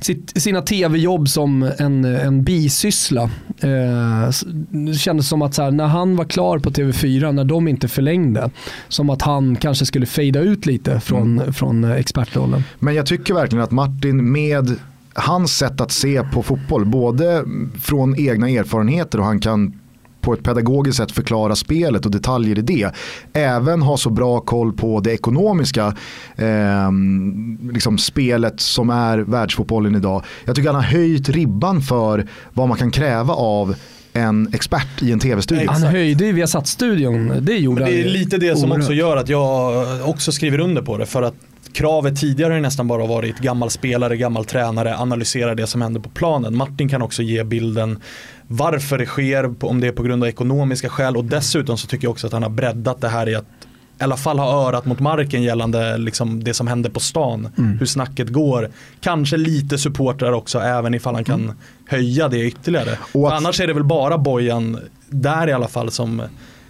sitt, sina tv-jobb som en, en bisyssla. Eh, det kändes som att så här, när han var klar på TV4, när de inte förlängde, som att han kanske skulle fejda ut lite från, mm. från expertrollen. Men jag tycker verkligen att Martin med hans sätt att se på fotboll, både från egna erfarenheter och han kan på ett pedagogiskt sätt förklara spelet och detaljer i det. Även ha så bra koll på det ekonomiska eh, liksom spelet som är världsfotbollen idag. Jag tycker han har höjt ribban för vad man kan kräva av en expert i en tv-studio. Han höjde ju Viasat-studion, det gjorde Det är lite det som också gör att jag också skriver under på det. För att kravet tidigare har nästan bara varit gammal spelare, gammal tränare, analysera det som händer på planen. Martin kan också ge bilden varför det sker, om det är på grund av ekonomiska skäl och dessutom så tycker jag också att han har breddat det här i att i alla fall ha örat mot marken gällande liksom det som händer på stan. Mm. Hur snacket går. Kanske lite supportrar också även ifall han kan Mm. höja det ytterligare. Att- Annars är det väl bara Bojan där i alla fall som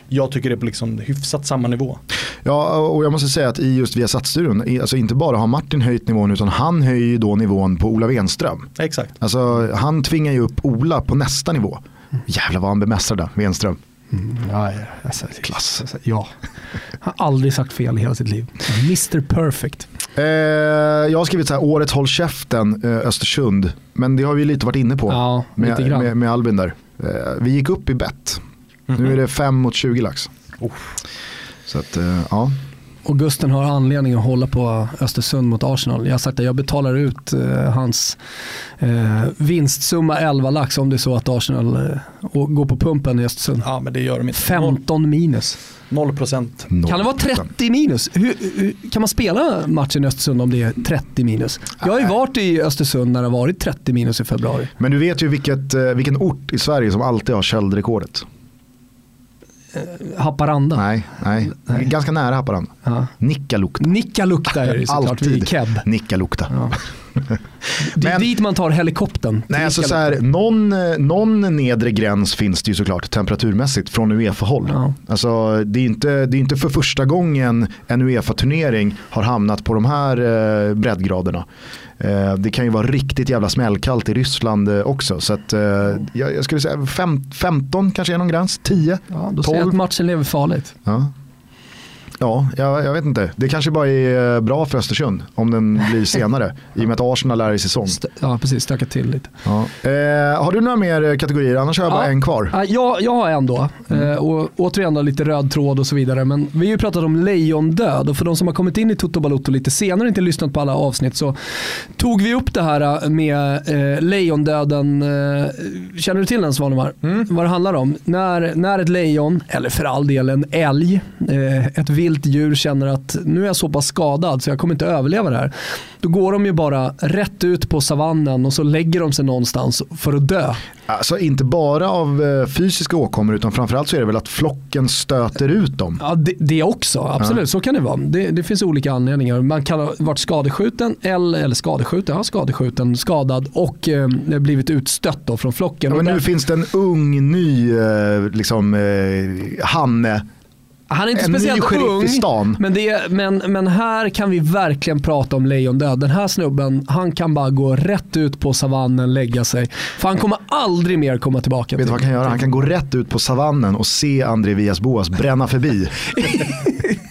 jag tycker är på liksom hyfsat samma nivå. Ja, och jag måste säga att i just Viasat-studion, alltså inte bara har Martin höjt nivån utan han höjer ju då nivån på Ola Wenström. Exakt. Alltså han tvingar ju upp Ola på nästa nivå. Jävlar vad han bemästrade Wenström. Ja, ja, alltså, Klass. Alltså, ja. Han har aldrig sagt fel i hela sitt liv. Mr Perfect. Eh, jag har skrivit så här, årets håll käften eh, Östersund. Men det har vi lite varit inne på Ja, med, med, med Albin där. Eh, vi gick upp i bett. Nu är det 5 mot 20 lax. Så att, eh, ja. Och Gusten har anledning att hålla på Östersund mot Arsenal. Jag har sagt att jag betalar ut eh, hans eh, vinstsumma 11 lax om det är så att Arsenal eh, går på pumpen i Östersund. Ja men det gör de inte. 15 minus. 0 procent. Kan det vara 30 minus? Hur, hur, kan man spela matchen i Östersund om det är 30 minus? Jag har ju varit i Östersund när det har varit 30 minus i februari. Men du vet ju vilket, eh, vilken ort i Sverige som alltid har köldrekordet. Haparanda. Nej, nej. Ganska nära Haparanda. Ja. Nikkaluokta. Nikkaluokta är det såklart, Alltid Keb. Nikkaluokta. Ja. Det är Men- dit man tar helikoptern. Nej, alltså så här, någon, någon nedre gräns finns det ju såklart temperaturmässigt från Uefa-håll. Ja. Alltså, det, är inte, det är inte för första gången en Uefa-turnering har hamnat på de här eh, breddgraderna. Eh, det kan ju vara riktigt jävla smällkallt i Ryssland eh, också. Så att, eh, jag, jag skulle säga fem, 15 kanske är någon gräns, 10. Ja, då säger jag 12. att matchen lever farligt. Ja. Ja, jag, jag vet inte. Det kanske bara är eh, bra för Östersund om den blir [laughs] senare. I och med att Arsenal är i säsong. St- ja, precis. Stöka till lite. Ja. Eh, har du några mer kategorier? Annars har jag bara Ja. en kvar. Ja, jag, jag har en då. Mm. Eh, och återigen då, lite röd tråd och så vidare. Men vi har ju pratat om lejondöd och för de som har kommit in i Toto Balotto lite senare och inte lyssnat på alla avsnitt så tog vi upp det här eh, med eh, lejondöden. Eh, känner du till den Svanemar? Vad det handlar om? När, när ett lejon, eller för all del en älg, eh, ett vilt djur känner att nu är jag så pass skadad så jag kommer inte överleva det här. Då går de ju bara rätt ut på savannen och så lägger de sig någonstans för att dö. Alltså inte bara av eh, fysiska åkommor utan framförallt så är det väl att flocken stöter ut dem. Ja, det, det också. Absolut, så kan det vara. Det, det finns olika anledningar. Man kan ha varit skadeskjuten, eller, eller skadeskjuten, ja, skadeskjuten, skadad och eh, blivit utstött då från flocken. Ja, men nu finns det en ung ny eh, liksom, eh, Hanne. Han är inte en speciellt ung, i stan. Men, det, men, men här kan vi verkligen prata om lejondöd. Den här snubben, han kan bara gå rätt ut på savannen, lägga sig. För han kommer aldrig mer komma tillbaka. Vet du vad han kan göra? Han kan gå rätt ut på savannen och se André Vias Boas bränna förbi. [laughs]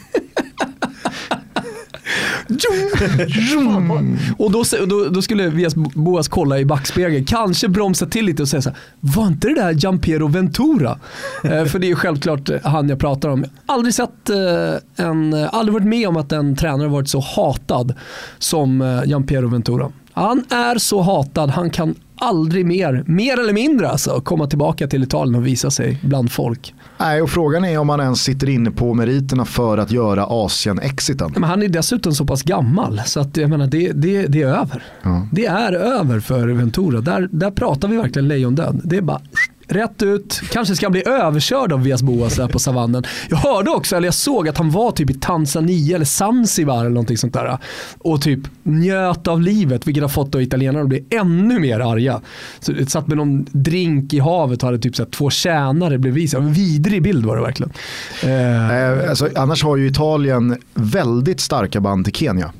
Och då, då, då skulle Vias Boas kolla i backspegeln, kanske bromsa till lite och säga så här, var inte det där Giampiero Ventura? eh, för det är ju självklart han jag pratar om. Aldrig sett eh, en, eh, aldrig varit med om att en tränare varit så hatad som eh, Giampiero Ventura. Han är så hatad, han kan aldrig mer, mer eller mindre alltså, komma tillbaka till Italien och visa sig bland folk. Nej, och frågan är om han ens sitter inne på meriterna för att göra Asien-exiten. Men han är dessutom så pass gammal så att jag menar, det, det, det är över. Ja. Det är över för Ventura. Där, där pratar vi verkligen lejondöd. Det är bara rätt ut. Kanske ska han bli överkörd av Vias Boas där på savannen. Jag hörde också, eller jag såg att han var typ i Tanzania eller Zanzibar eller någonting sånt där. Och typ njöt av livet vilket har fått då italienarna att bli ännu mer arga. Så jag satt med någon drink i havet och hade typ så här två tjänare bredvid sig. En vidrig bild var det verkligen. Eh, eh alltså, annars har ju Italien väldigt starka band till Kenya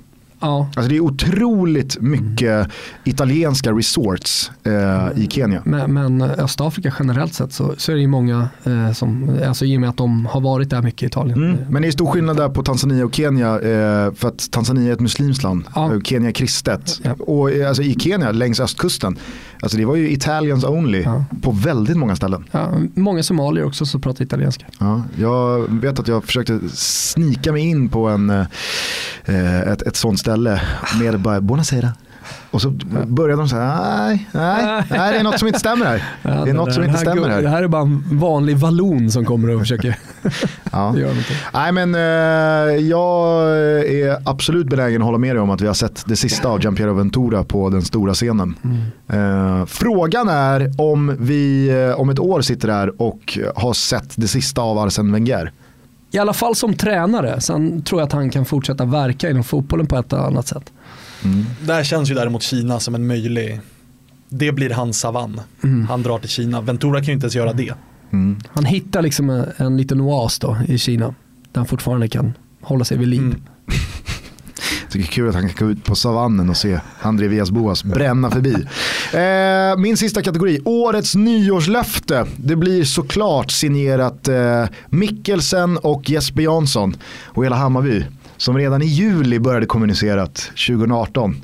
ja. Alltså det är otroligt mycket italienska resorts eh, i Kenya. Men, men Östafrika generellt sett så, så är det ju många som, alltså i och med att de har varit där mycket i Italien. Mm. Men det är stor skillnad där på Tanzania och Kenya eh, för att Tanzania är ett muslimskt land Ja. och Kenya är kristet. Ja. Och eh, alltså, i Kenya, längs östkusten, alltså det var ju Italians only Ja. på väldigt många ställen. Ja, många somalier också som pratar italienska. Ja, jag vet att jag försökte snika mig in på en, eh, ett, ett sånt ställe med bara buonasera. Och så började de säga, nej, nej, nej, det är något som inte stämmer här. Ja, Det är något som inte här stämmer gu- Det här. här är bara en vanlig vallon som kommer och försöker [laughs] Ja. göra någonting. Nej men eh, jag är absolut benägen att hålla med dig om att vi har sett det sista av Giampiero Ventura på den stora scenen. Eh, frågan är om vi eh, om ett år sitter där och har sett det sista av Arsene Wenger. I alla fall som tränare. Sen tror jag att han kan fortsätta verka inom fotbollen på ett eller annat sätt. Där känns ju däremot Kina som en möjlig, det blir hans savann. Han drar till Kina, Ventura kan ju inte ens göra det. Mm. Han hittar liksom en, en liten oas då i Kina. Där han fortfarande kan hålla sig vid liv. Mm. [laughs] Det är kul att han kan gå ut på savannen och se André Villas-Boas bränna förbi. [laughs] Eh, min sista kategori, årets nyårslöfte. Det blir såklart signerat eh, Mikkelsen och Jesper Jansson och hela Hammarby som redan i juli började kommunicera att 2018.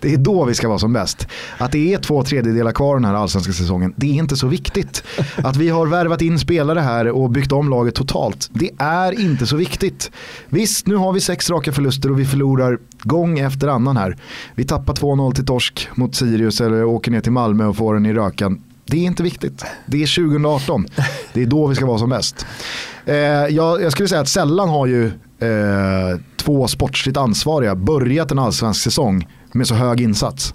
Det är då vi ska vara som bäst. Att det är två tredjedelar kvar den här allsvenska säsongen, det är inte så viktigt. Att vi har värvat in spelare här och byggt om laget totalt, det är inte så viktigt. Visst, nu har vi sex raka förluster och vi förlorar gång efter annan här. Vi tappar 2-0 till torsk mot Sirius eller åker ner till Malmö och får den i rökan. Det är inte viktigt. Det är 2018. Det är då vi ska vara som bäst. Eh, jag, jag skulle säga att sällan har ju eh, två sportsligt ansvariga börjat en allsvensk säsong med så hög insats.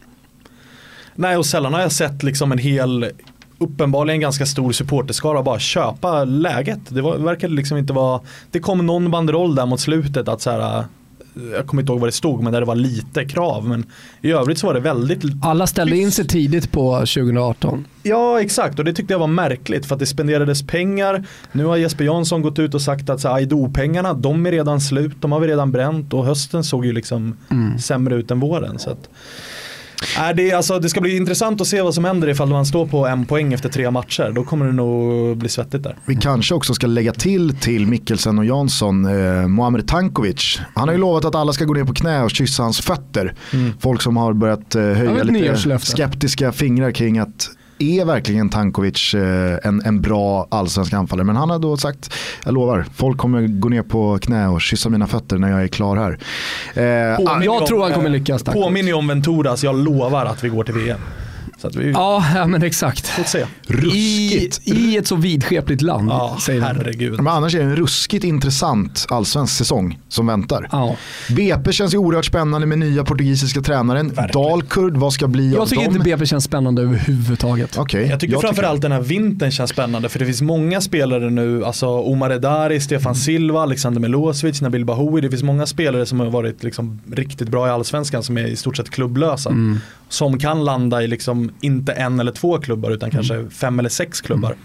Nej och sällan har jag sett liksom en hel uppenbarligen ganska stor supporterskara bara köpa läget. Det var, verkade liksom inte vara, det kom någon banderoll där mot slutet att så här, jag kommer inte ihåg vad det stod men där det var lite krav men i övrigt så var det väldigt Alla ställde in sig tidigt på 2018. Ja exakt och det tyckte jag var märkligt för att det spenderades pengar. Nu har Jesper Jansson gått ut och sagt att Aido-pengarna de är redan slut, de har vi redan bränt och hösten såg ju liksom sämre ut än våren. Så att, Nej, det, är, alltså, det ska bli intressant att se vad som händer ifall man står på en poäng efter tre matcher. Då kommer det nog bli svettigt där. Vi kanske också ska lägga till till Mikkelsen och Jansson, eh, Muamer Tankovic. Han har ju lovat att alla ska gå ner på knä och kyssa hans fötter. Folk som har börjat eh, Ja, höja lite skeptiska fingrar kring att är verkligen Tankovic eh, en, en bra allsvensk anfallare? Men han har då sagt, jag lovar, folk kommer gå ner på knä och kyssa mina fötter när jag är klar här. Eh, jag om, tror han kommer eh, lyckas, tack. Påminner ju om Venturas, jag lovar att vi går till VM. Så att vi Ja, ja men exakt. får se. I, ruskigt. I ett så vidskepligt land, Ja, säger herregud. Men annars är det en ruskigt intressant allsvensk säsong som väntar. Ja. BP känns ju oerhört spännande med nya portugisiska tränaren. Dalkurd, vad ska bli Jag av tycker dem? inte BP känns spännande överhuvudtaget. Okej, Jag tycker framförallt den här vintern känns spännande för det finns många spelare nu, alltså Omar Edari, Stefan Silva, Alexander Milosevic, Nabil Bahoui. Det finns många spelare som har varit liksom riktigt bra i allsvenskan som är i stort sett klubblösa. Som kan landa i liksom inte en eller två klubbar utan kanske fem eller sex klubbar.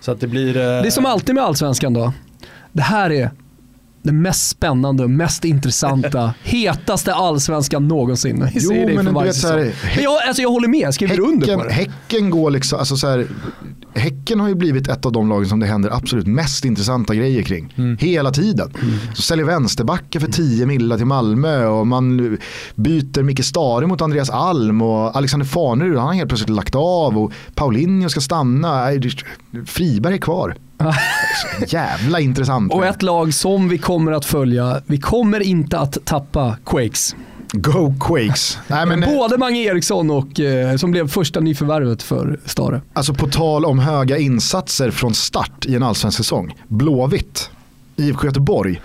Så att det blir... eh, Det är som alltid med allsvenskan då. Det här är det mest spännande, mest intressanta, [laughs] hetaste allsvenskan någonsin. Vi Jo, men för varje vet så här. Men jag, alltså jag håller med, jag skriver under Häcken, på det. häcken går liksom, alltså så här, Häcken har ju blivit ett av de lagen som det händer absolut mest intressanta grejer kring. Mm. Hela tiden. Så säljer vänsterbackar för 10 millar till Malmö och man byter Micke Stare mot Andreas Alm och Alexander Farnerud, han har helt plötsligt lagt av och Paulinho ska stanna. Friberg är kvar. Jävla intressant. Och ett lag som vi kommer att följa, vi kommer inte att tappa Quakes. Go Quakes. Nej, men, Både Mange Eriksson och eh, som blev första nyförvärvet för Stare. Alltså på tal om höga insatser från start i en allsvensk säsong. Blåvitt, IFK Göteborg.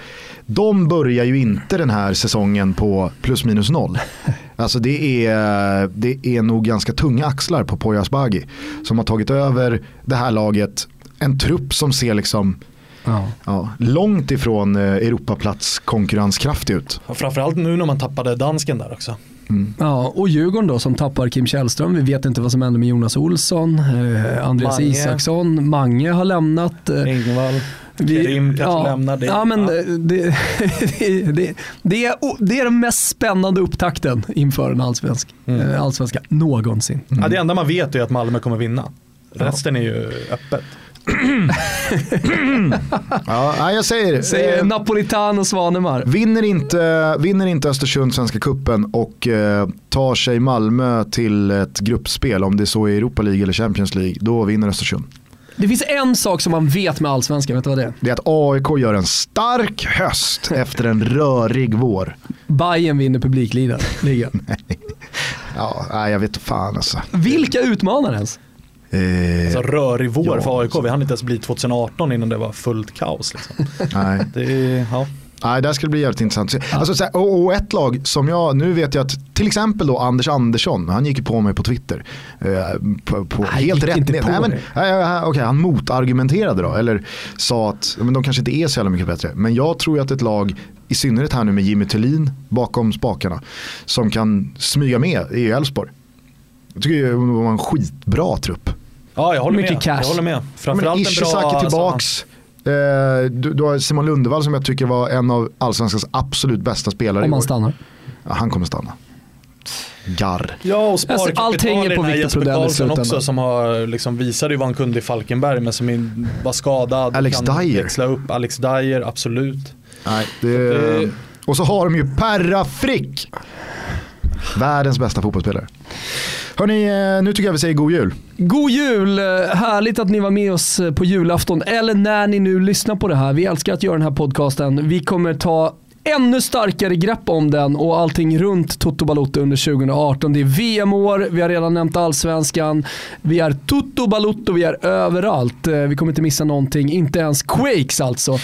De börjar ju inte den här säsongen på plus minus noll. [laughs] Alltså det är, det är nog ganska tunga axlar på Poya Asbaghi. Som har tagit över det här laget. En trupp som ser liksom ja, långt ifrån eh, Europaplats konkurrenskraftig ut. och Framförallt nu när man tappade dansken där också. Ja, och Djurgården då som tappar Kim Källström. Vi vet inte vad som händer med Jonas Olsson, eh, Andreas Mange. Isaksson, Mange har lämnat. Eh, Engvall, vi- Kerim kanske lämnar det. Ja, men Ja. eh, Det, [laughs] det, det, det, är, o- det är den mest spännande upptakten inför en allsvensk, Mm. eh, allsvenska någonsin. Ja, det enda man vet är att Malmö kommer vinna. Resten är ju öppet. Ja, jag säger, Säger eh, Napolitan och Svanemar. Vinner inte, vinner inte Östersund Svenska Kuppen och eh, tar sig Malmö till ett gruppspel, om det så är Europa League eller Champions League, då vinner Östersund. Det finns en sak som man vet med allsvenskan, vet du vad det är? Det är att AIK gör en stark höst [laughs] efter en rörig vår. Bayern vinner publikligan. ligan. [laughs] Ja, jag vet fan alltså. Vilka utmanar ens? Eh, Alltså rörig vår Ja, för AIK. Vi hann inte ens bli 2018 innan det var fullt kaos. Liksom. nej. Det ja. Nej, det här skulle bli jävligt intressant. Alltså, så här, och, och ett lag som jag, nu vet jag att till exempel då Anders Andersson, han gick ju på mig på Twitter. Eh, på, på Nej, helt rätt. inte Nej, på men, nej, nej, okej, han motargumenterade då, eller sa att men de kanske inte är så jävla mycket bättre. Men jag tror ju att ett lag, i synnerhet här nu med Jimmy Tillin bakom spakarna, som kan smyga med i Elfsborg. Jag tycker det var en skitbra trupp. Ja, jag håller Mycket med. cash. Jag håller med. Men Framförallt en Ishizaki bra... tillbaks. Eh, du, du har Simon Lundevall som jag tycker var en av allsvenskans absolut bästa spelare Om han stannar. Ja, han kommer stanna. Garr. Ja och Alltså, sparkapital allt hänger på i den här Victor Jesper Karlsson också som har, liksom, visade ju vad han kunde i Falkenberg men som in- var skadad. Alex kan Dyer. Växla upp. Alex Dyer, absolut. Nej, det, det- Och så har de ju Perra Frick. Världens bästa fotbollsspelare. Hörni, eh, nu tycker jag vi säger god jul. God jul! Eh, härligt att ni var med oss eh, på julafton, eller när ni nu lyssnar på det här. Vi älskar att göra den här podcasten. Vi kommer ta ännu starkare grepp om den och allting runt Toto Balotto under 2018. Det är VM-år, vi har redan nämnt allsvenskan, vi är Toto Balotto, vi är överallt. Vi kommer inte missa någonting, inte ens Quakes alltså.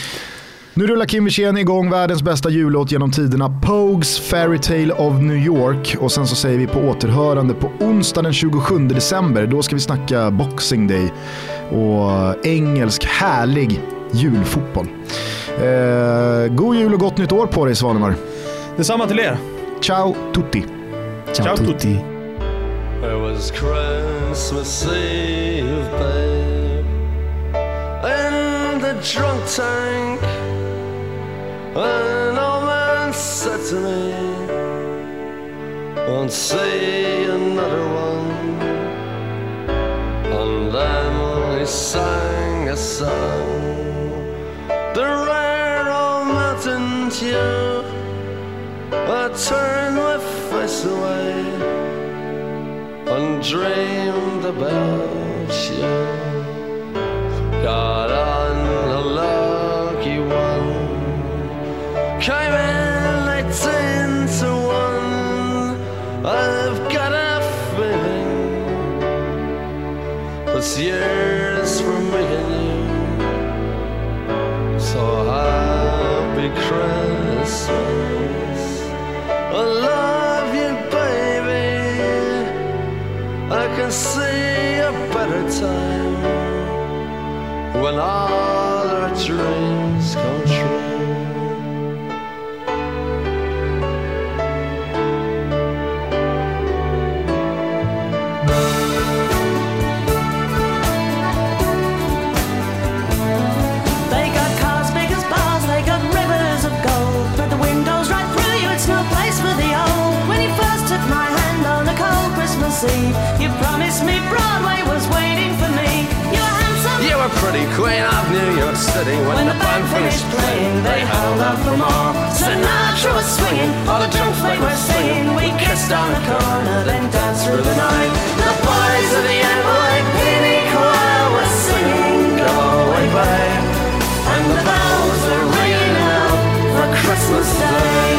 Nu rullar Kim Wirsén igång världens bästa jullåt genom tiderna, Pogues Fairytale of New York. Och sen så säger vi på återhörande på onsdag den 27 december. Då ska vi snacka Boxing Day och engelsk härlig julfotboll. Eh, god jul och gott nytt år på dig Svanemar. Detsamma till er. Ciao tutti! Ciao tutti. It was Christmas Eve, babe, in the drunk tank. An old man said to me, Won't see another one. And then he sang a song, the rare old mountain tune. I turned my face away and dreamed about you. Got on I've got a feeling out for more. Sinatra was swinging, all the drunks they were singing. We kissed on the corner, then danced through the night. The boys of the NYPD choir were singing, Go away, babe. And the bells are ringing out for Christmas Day.